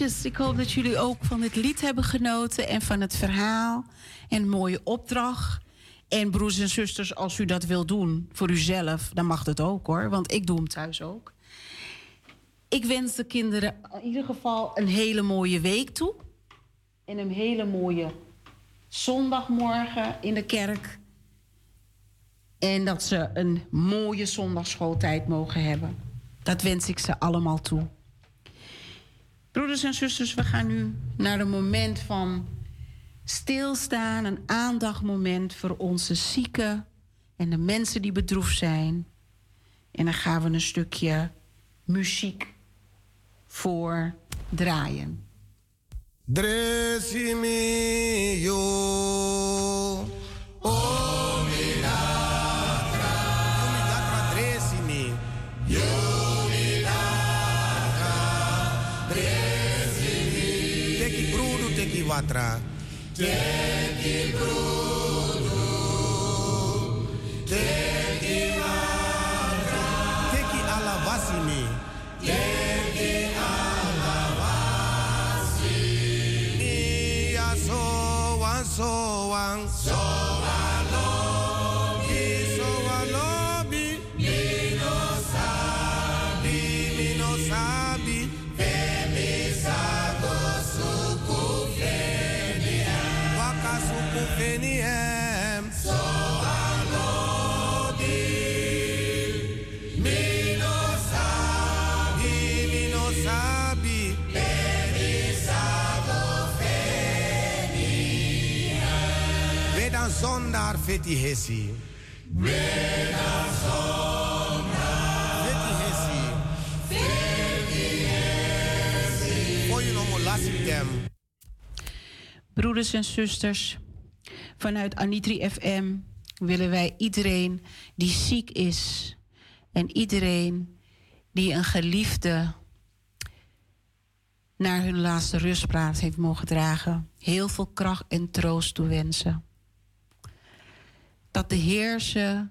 Ik hoop dat jullie ook van het lied hebben genoten en van het verhaal. En mooie opdracht. En broers en zusters, als u dat wil doen voor uzelf, dan mag het ook hoor, want ik doe hem thuis ook. Ik wens de kinderen in ieder geval een hele mooie week toe. En een hele mooie zondagmorgen in de kerk. En dat ze een mooie zondagschooltijd mogen hebben. Dat wens ik ze allemaal toe. Broeders en zusters, we gaan nu naar een moment van stilstaan, een aandachtmoment voor onze zieken en de mensen die bedroefd zijn. En dan gaan we een stukje muziek voor draaien. Dresimio. Oh, Watra. Teki feti hesi. Feti hesi. Hesi. Voor je nog lastig Broeders en zusters, vanuit Anitri FM willen wij iedereen die ziek is en iedereen die een geliefde naar hun laatste rustplaats heeft mogen dragen, heel veel kracht en troost toewensen dat de Heer ze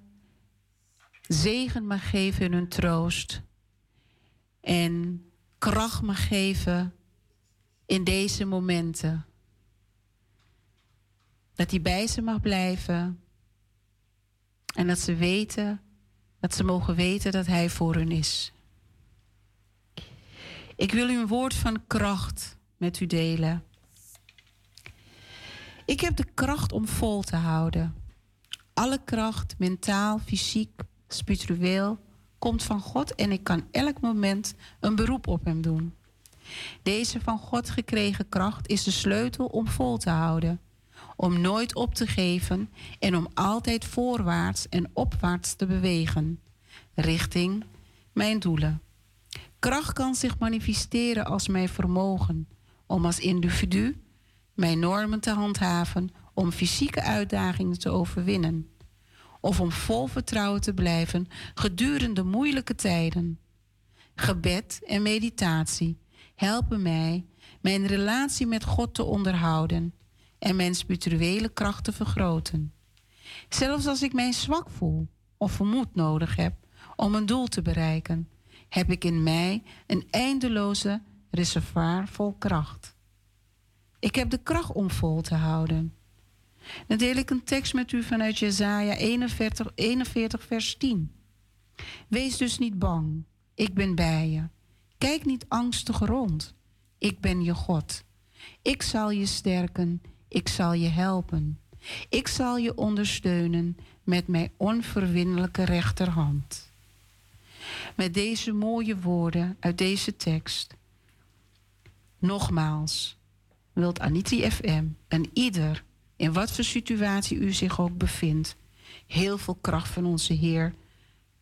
zegen mag geven in hun troost. En kracht mag geven in deze momenten. Dat hij bij ze mag blijven. En dat ze weten, dat ze mogen weten dat hij voor hun is. Ik wil u een woord van kracht met u delen. Ik heb de kracht om vol te houden. Alle kracht, mentaal, fysiek, spiritueel, komt van God en ik kan elk moment een beroep op Hem doen. Deze van God gekregen kracht is de sleutel om vol te houden, om nooit op te geven en om altijd voorwaarts en opwaarts te bewegen, richting mijn doelen. Kracht kan zich manifesteren als mijn vermogen om als individu mijn normen te handhaven om fysieke uitdagingen te overwinnen. Of om vol vertrouwen te blijven gedurende moeilijke tijden. Gebed en meditatie helpen mij mijn relatie met God te onderhouden en mijn spirituele kracht te vergroten. Zelfs als ik mij zwak voel of vermoed nodig heb om een doel te bereiken, heb ik in mij een eindeloze reservoir vol kracht. Ik heb de kracht om vol te houden. Dan deel ik een tekst met u vanuit Jesaja 41, 41 vers 10. Wees dus niet bang, ik ben bij je. Kijk niet angstig rond, ik ben je God. Ik zal je sterken, ik zal je helpen. Ik zal je ondersteunen met mijn onverwinnelijke rechterhand. Met deze mooie woorden uit deze tekst. Nogmaals, wilt Anitri FM en ieder, in wat voor situatie u zich ook bevindt, heel veel kracht van onze Heer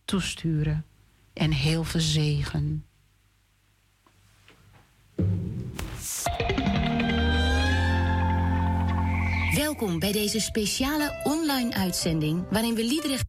toesturen en heel veel zegen. Welkom bij deze speciale online uitzending waarin we liederen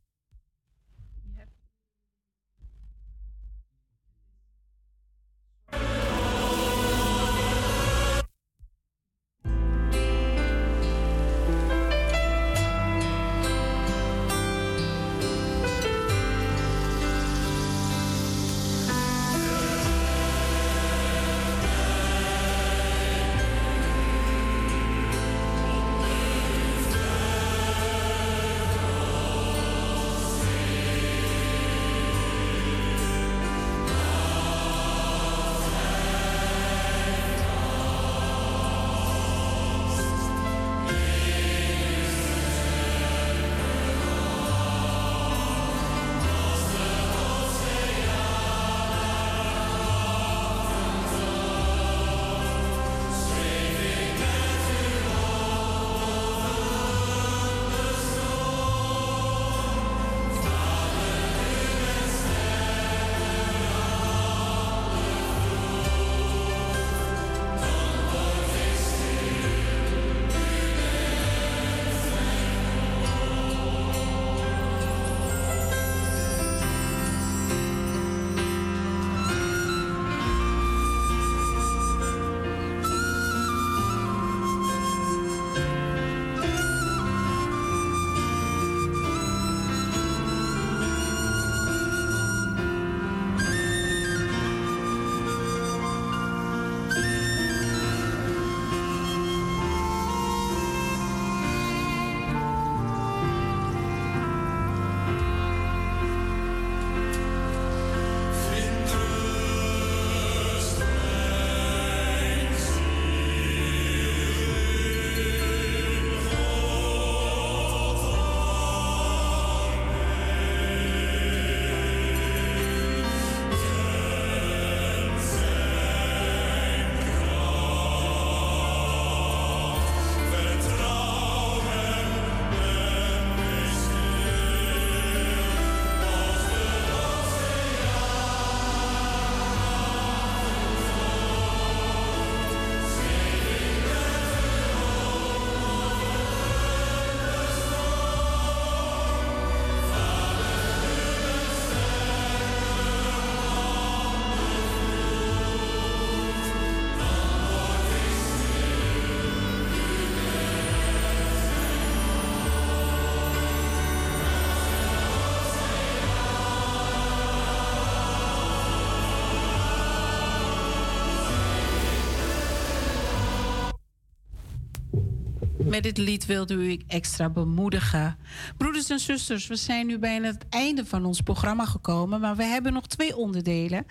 Met dit lied wilde u extra bemoedigen. Broeders en zusters, we zijn nu bijna het einde van ons programma gekomen, maar we hebben nog twee onderdelen.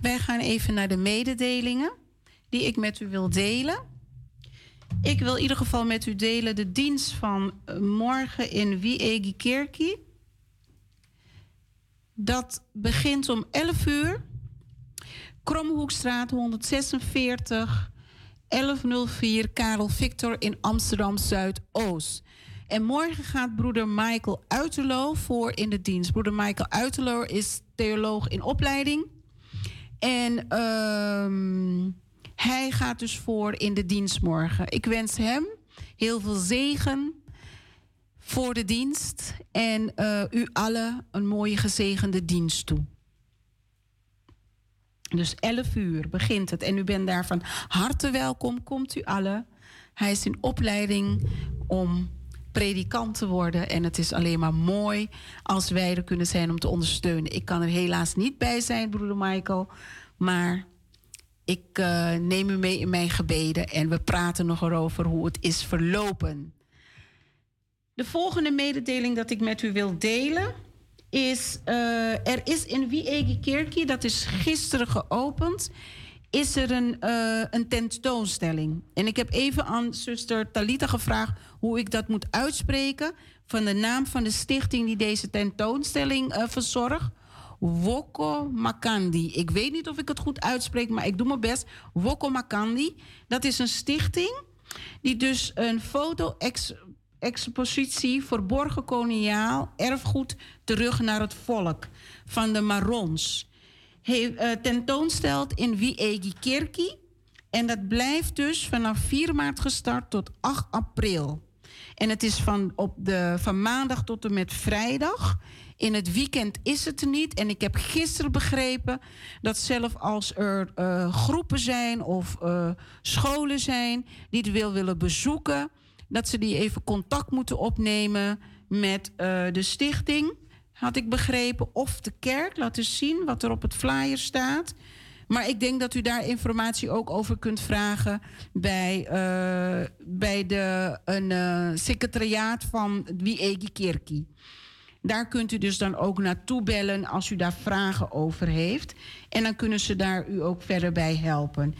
Wij gaan even naar de mededelingen die ik met u wil delen. Ik wil in ieder geval met u delen de dienst van eh, morgen in Wiegi Kerkie. Dat begint om 11 uur. Kromhoekstraat 146 1104 Karel Victor in Amsterdam Zuidoost. En morgen gaat broeder Michael Uiterlo voor in de dienst. Broeder Michael Uiterlo is theoloog in opleiding. En ehm, hij gaat dus voor in de dienst morgen. Ik wens hem heel veel zegen voor de dienst. En uh, u allen een mooie gezegende dienst toe. Dus 11 uur begint het. En u bent daar van harte welkom. Komt u allen. Hij is in opleiding om predikant te worden. En het is alleen maar mooi als wij er kunnen zijn om te ondersteunen. Ik kan er helaas niet bij zijn, broeder Michael. Maar ik uh, neem u mee in mijn gebeden en we praten nog erover hoe het is verlopen. De volgende mededeling dat ik met u wil delen is: uh, er is in Wiege Kerkie, dat is gisteren geopend, is er een, uh, een tentoonstelling. En ik heb even aan zuster Talita gevraagd hoe ik dat moet uitspreken. Van de naam van de stichting die deze tentoonstelling uh, verzorgt. Woko Makandi. Ik weet niet of ik het goed uitspreek, maar ik doe mijn best. Woko Makandi. Dat is een stichting die dus een foto-expositie verborgen koloniaal erfgoed terug naar het volk van de Marons heeft, uh, tentoonstelt in Wiegi Kerki. En dat blijft dus vanaf 4 maart gestart tot 8 april. En het is van, op de, van maandag tot en met vrijdag. In het weekend is het er niet. En ik heb gisteren begrepen dat zelf als er uh, groepen zijn of uh, scholen zijn die het wil willen bezoeken, dat ze die even contact moeten opnemen met uh, de stichting. Had ik begrepen. Of de kerk. Laten zien wat er op het flyer staat. Maar ik denk dat u daar informatie ook over kunt vragen bij, uh, bij de, een uh, secretariaat van Wiegi Kerkie. Daar kunt u dus dan ook naartoe bellen als u daar vragen over heeft. En dan kunnen ze daar u ook verder bij helpen.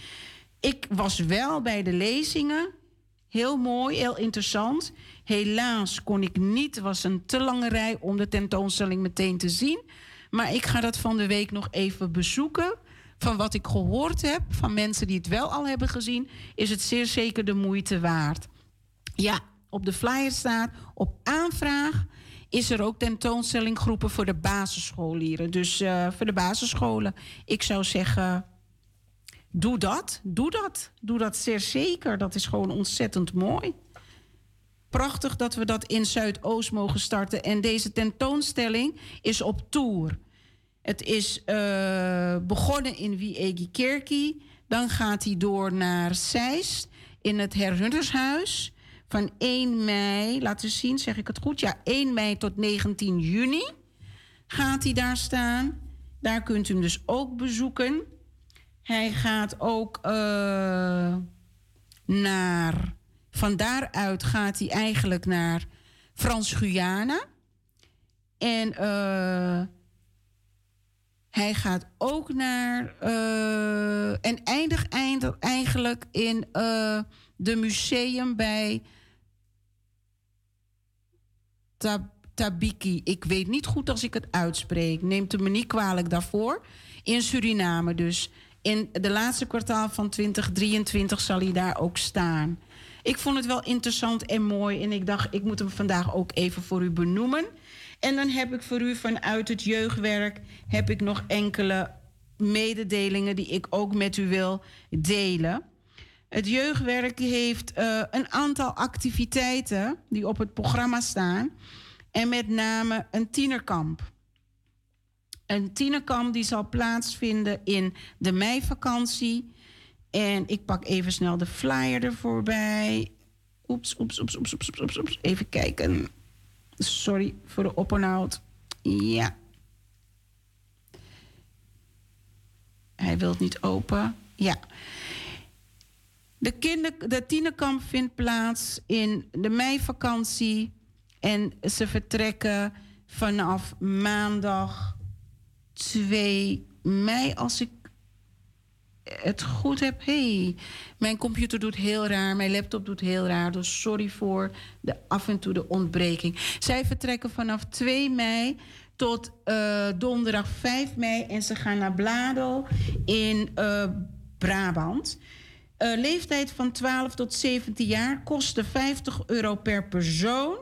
Ik was wel bij de lezingen. Heel mooi, heel interessant. Helaas kon ik niet, het was een te lange rij om de tentoonstelling meteen te zien. Maar ik ga dat van de week nog even bezoeken. Van wat ik gehoord heb van mensen die het wel al hebben gezien, is het zeer zeker de moeite waard. Ja, op de flyer staat op aanvraag is er ook tentoonstelling groepen voor de basisscholieren. Dus uh, voor de basisscholen. Ik zou zeggen, doe dat, doe dat. Doe dat zeer zeker. Dat is gewoon ontzettend mooi. Prachtig dat we dat in Zuidoost mogen starten. En deze tentoonstelling is op tour. Het is uh, begonnen in Wiegi Kerkie. Dan gaat hij door naar Zeist in het Herhuntershuis van 1 mei, laten we zien, zeg ik het goed? Ja, 1 mei tot 19 juni gaat hij daar staan. Daar kunt u hem dus ook bezoeken. Hij gaat ook uh, naar. Van daaruit gaat hij eigenlijk naar Frans-Guyana. En uh, hij gaat ook naar. Uh, en eindigt eind, eigenlijk in de museum bij Tabiki. Ik weet niet goed als ik het uitspreek. Neemt u me niet kwalijk daarvoor. In Suriname dus. In de laatste kwartaal van 2023 zal hij daar ook staan. Ik vond het wel interessant en mooi. En ik dacht, ik moet hem vandaag ook even voor u benoemen. En dan heb ik voor u vanuit het jeugdwerk... heb ik nog enkele mededelingen die ik ook met u wil delen. Het jeugdwerk heeft uh, een aantal activiteiten die op het programma staan. En met name een tienerkamp. Een tienerkamp die zal plaatsvinden in de meivakantie. En ik pak even snel de flyer ervoor bij. Oeps, oeps, oeps, oeps, oeps, oeps, oeps. Even kijken. Sorry voor de oponthoud. Ja. Hij wil het niet open. Ja. De, kinder, de tienerkamp vindt plaats in de meivakantie. En ze vertrekken vanaf maandag 2 mei, als ik het goed heb. hey, mijn computer doet heel raar, mijn laptop doet heel raar. Dus sorry voor de af en toe de ontbreking. Zij vertrekken vanaf 2 mei tot uh, donderdag 5 mei en ze gaan naar Bladel in uh, Brabant. Uh, leeftijd van 12 tot 17 jaar kosten 50 euro per persoon.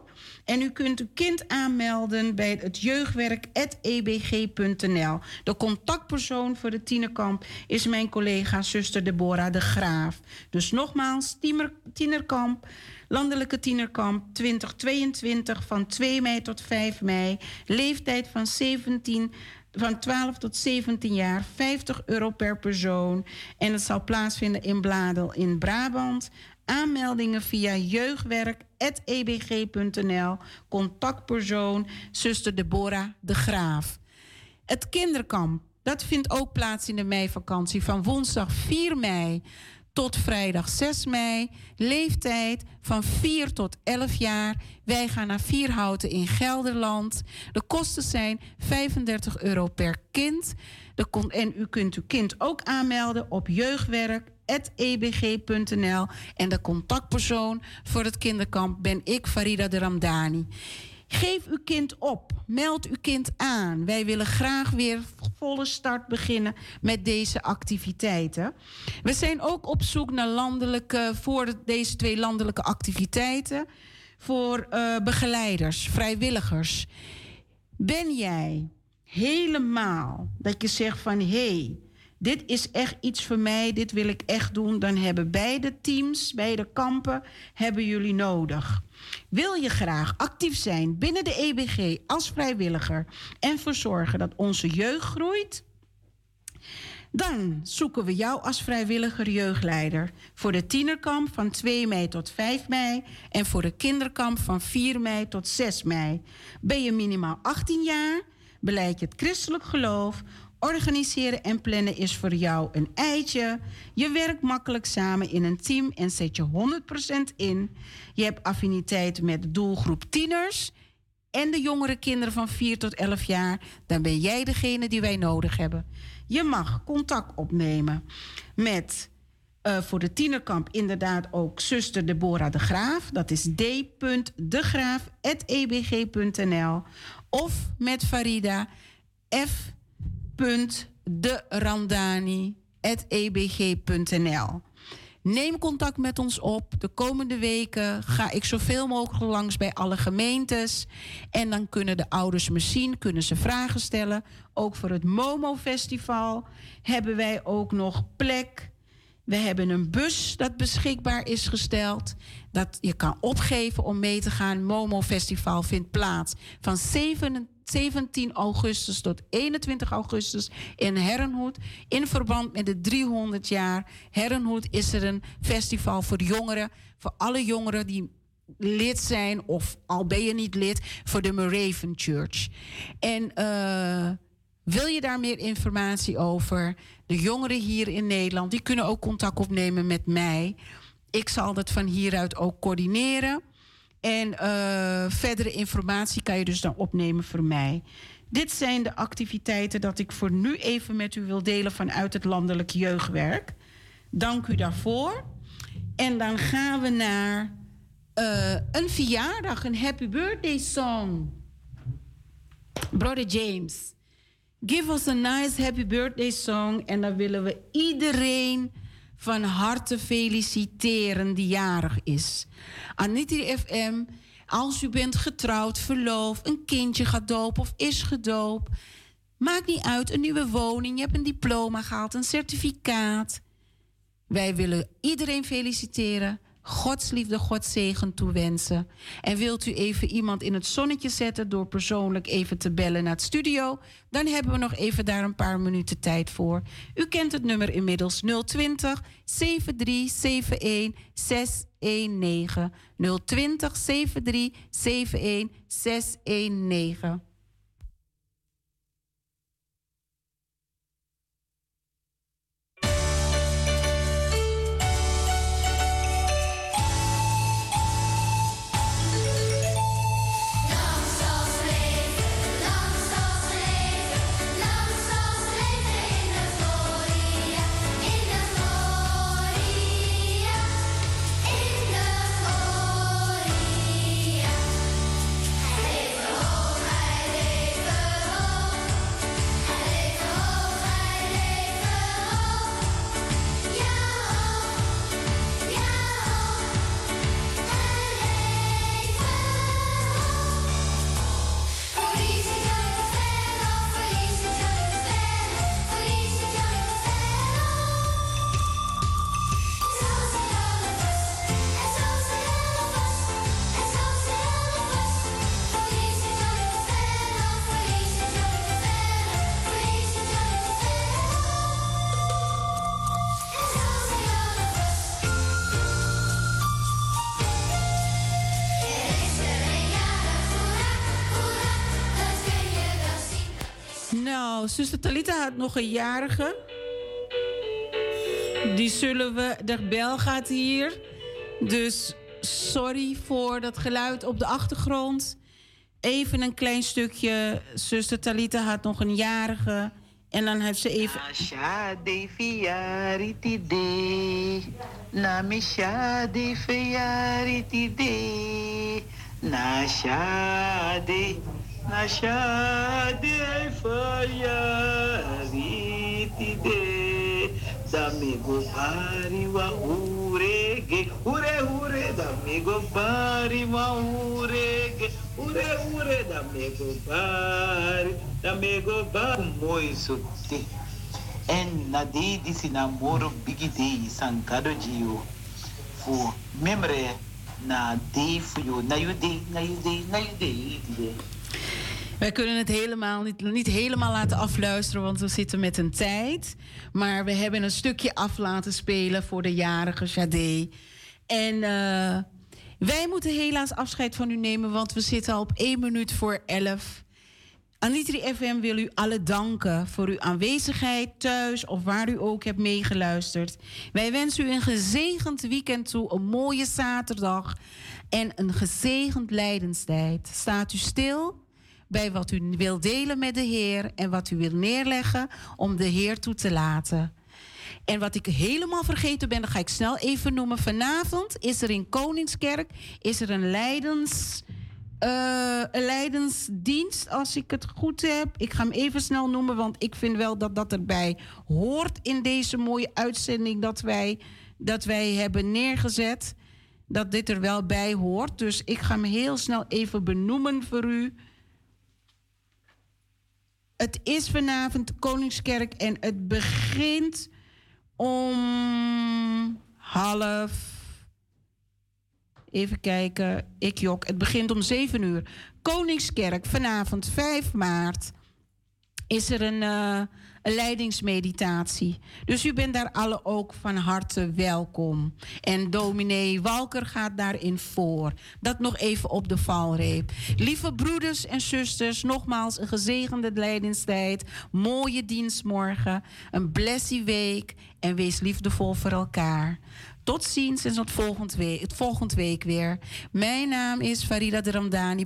En u kunt uw kind aanmelden bij het jeugdwerk.ebg.nl. De contactpersoon voor de tienerkamp is mijn collega zuster Deborah de Graaf. Dus nogmaals, tienerkamp, landelijke tienerkamp 2022 van 2 mei tot 5 mei. Leeftijd van 17 van 12 tot 17 jaar, 50 euro per persoon. En het zal plaatsvinden in Bladel in Brabant. Aanmeldingen via jeugdwerk.ebg.nl. Contactpersoon zuster Deborah de Graaf. Het kinderkamp, dat vindt ook plaats in de meivakantie van woensdag 4 mei tot vrijdag 6 mei. Leeftijd van 4 tot 11 jaar. Wij gaan naar Vierhouten in Gelderland. De kosten zijn 35 euro per kind. En u kunt uw kind ook aanmelden op jeugdwerk.ebg.nl. En de contactpersoon voor het kinderkamp ben ik, Farida de Ramdani. Geef uw kind op. Meld uw kind aan. Wij willen graag weer volle start beginnen met deze activiteiten. We zijn ook op zoek naar landelijke, voor deze twee landelijke activiteiten, voor uh, begeleiders, vrijwilligers. Ben jij helemaal dat je zegt van hé, hey, dit is echt iets voor mij, dit wil ik echt doen, dan hebben beide teams, beide kampen, hebben jullie nodig. Wil je graag actief zijn binnen de EBG als vrijwilliger en verzorgen dat onze jeugd groeit? Dan zoeken we jou als vrijwilliger jeugdleider voor de tienerkamp van 2 mei tot 5 mei en voor de kinderkamp van 4 mei tot 6 mei. Ben je minimaal 18 jaar? Beleid je het christelijk geloof? Organiseren en plannen is voor jou een eitje. Je werkt makkelijk samen in een team en zet je 100% in. Je hebt affiniteit met doelgroep tieners en de jongere kinderen van 4 tot 11 jaar. Dan ben jij degene die wij nodig hebben. Je mag contact opnemen met uh, voor de tienerkamp inderdaad ook zuster Deborah de Graaf. Dat is d.degraaf.ebg.nl. Of met Farida F www.derandani.ebg.nl. Neem contact met ons op. De komende weken ga ik zoveel mogelijk langs bij alle gemeentes. En dan kunnen de ouders misschien kunnen ze vragen stellen. Ook voor het Momo Festival hebben wij ook nog plek. We hebben een bus dat beschikbaar is gesteld. Dat je kan opgeven om mee te gaan. Momo Festival vindt plaats van 7 17 augustus tot 21 augustus in Herrenhoed. In verband met de 300 jaar Herrenhoed is er een festival voor jongeren. Voor alle jongeren die lid zijn of al ben je niet lid voor de Moraven Church. En uh, wil je daar meer informatie over? De jongeren hier in Nederland, die kunnen ook contact opnemen met mij. Ik zal dat van hieruit ook coördineren. En uh, verdere informatie kan je dus dan opnemen voor mij. Dit zijn de activiteiten dat ik voor nu even met u wil delen vanuit het landelijk jeugdwerk. Dank u daarvoor. En dan gaan we naar uh, een verjaardag, een happy birthday song. Brother James, give us a nice happy birthday song. En dan willen we iedereen van harte feliciteren die jarig is. Anitri FM, als u bent getrouwd, verloofd, een kindje gaat dopen of is gedoopt. Maakt niet uit, een nieuwe woning, je hebt een diploma gehaald, een certificaat. Wij willen iedereen feliciteren. Gods liefde, Gods zegen toewensen. En wilt u even iemand in het zonnetje zetten door persoonlijk even te bellen naar het studio? Dan hebben we nog even daar een paar minuten tijd voor. U kent het nummer inmiddels 020 7371 619. 020 7371 619. Nou, zuster Talita had nog een jarige. Die zullen we... De bel gaat hier. Dus sorry voor dat geluid op de achtergrond. Even een klein stukje. Zuster Talita had nog een jarige. En dan heeft ze even... Nasha de. Namisha de. Nasha de. Nasha de fiariti de. Damigo pari wa urege. Ure ure damigo pari wa urege. Ure ure damigo pari. Damigo pari. Mooi sutti. En na de di sinamoro bigi de sankado jio. Fu memre na de fu yo. Na you de, na you de, na you de. de. Wij kunnen het helemaal niet, niet helemaal laten afluisteren, want we zitten met een tijd. Maar we hebben een stukje af laten spelen voor de jarige Jade. En eh, wij moeten helaas afscheid van u nemen, want we zitten al op 1 minuut voor 11. Anitri FM wil u alle danken voor uw aanwezigheid thuis of waar u ook hebt meegeluisterd. Wij wensen u een gezegend weekend toe, een mooie zaterdag en een gezegend lijdenstijd. Staat u stil bij wat u wil delen met de Heer en wat u wil neerleggen om de Heer toe te laten. En wat ik helemaal vergeten ben, dat ga ik snel even noemen. Vanavond is er in Koningskerk is er een leidens, eh, een leidensdienst, als ik het goed heb. Ik ga hem even snel noemen, want ik vind wel dat dat erbij hoort in deze mooie uitzending dat wij, dat wij hebben neergezet. Dat dit er wel bij hoort. Dus ik ga hem heel snel even benoemen voor u. Het is vanavond Koningskerk en het begint om half. Even kijken, ik jok. Het begint om 7 uur. Koningskerk, vanavond 5 maart, is er een, eh, een leidingsmeditatie. Dus u bent daar alle ook van harte welkom. En dominee Walker gaat daarin voor. Dat nog even op de valreep. Lieve broeders en zusters, nogmaals een gezegende leidingstijd. Mooie dienstmorgen. Een blessie week. En wees liefdevol voor elkaar. Tot ziens en tot volgende week, volgende week weer. Mijn naam is Farida de Ramdani.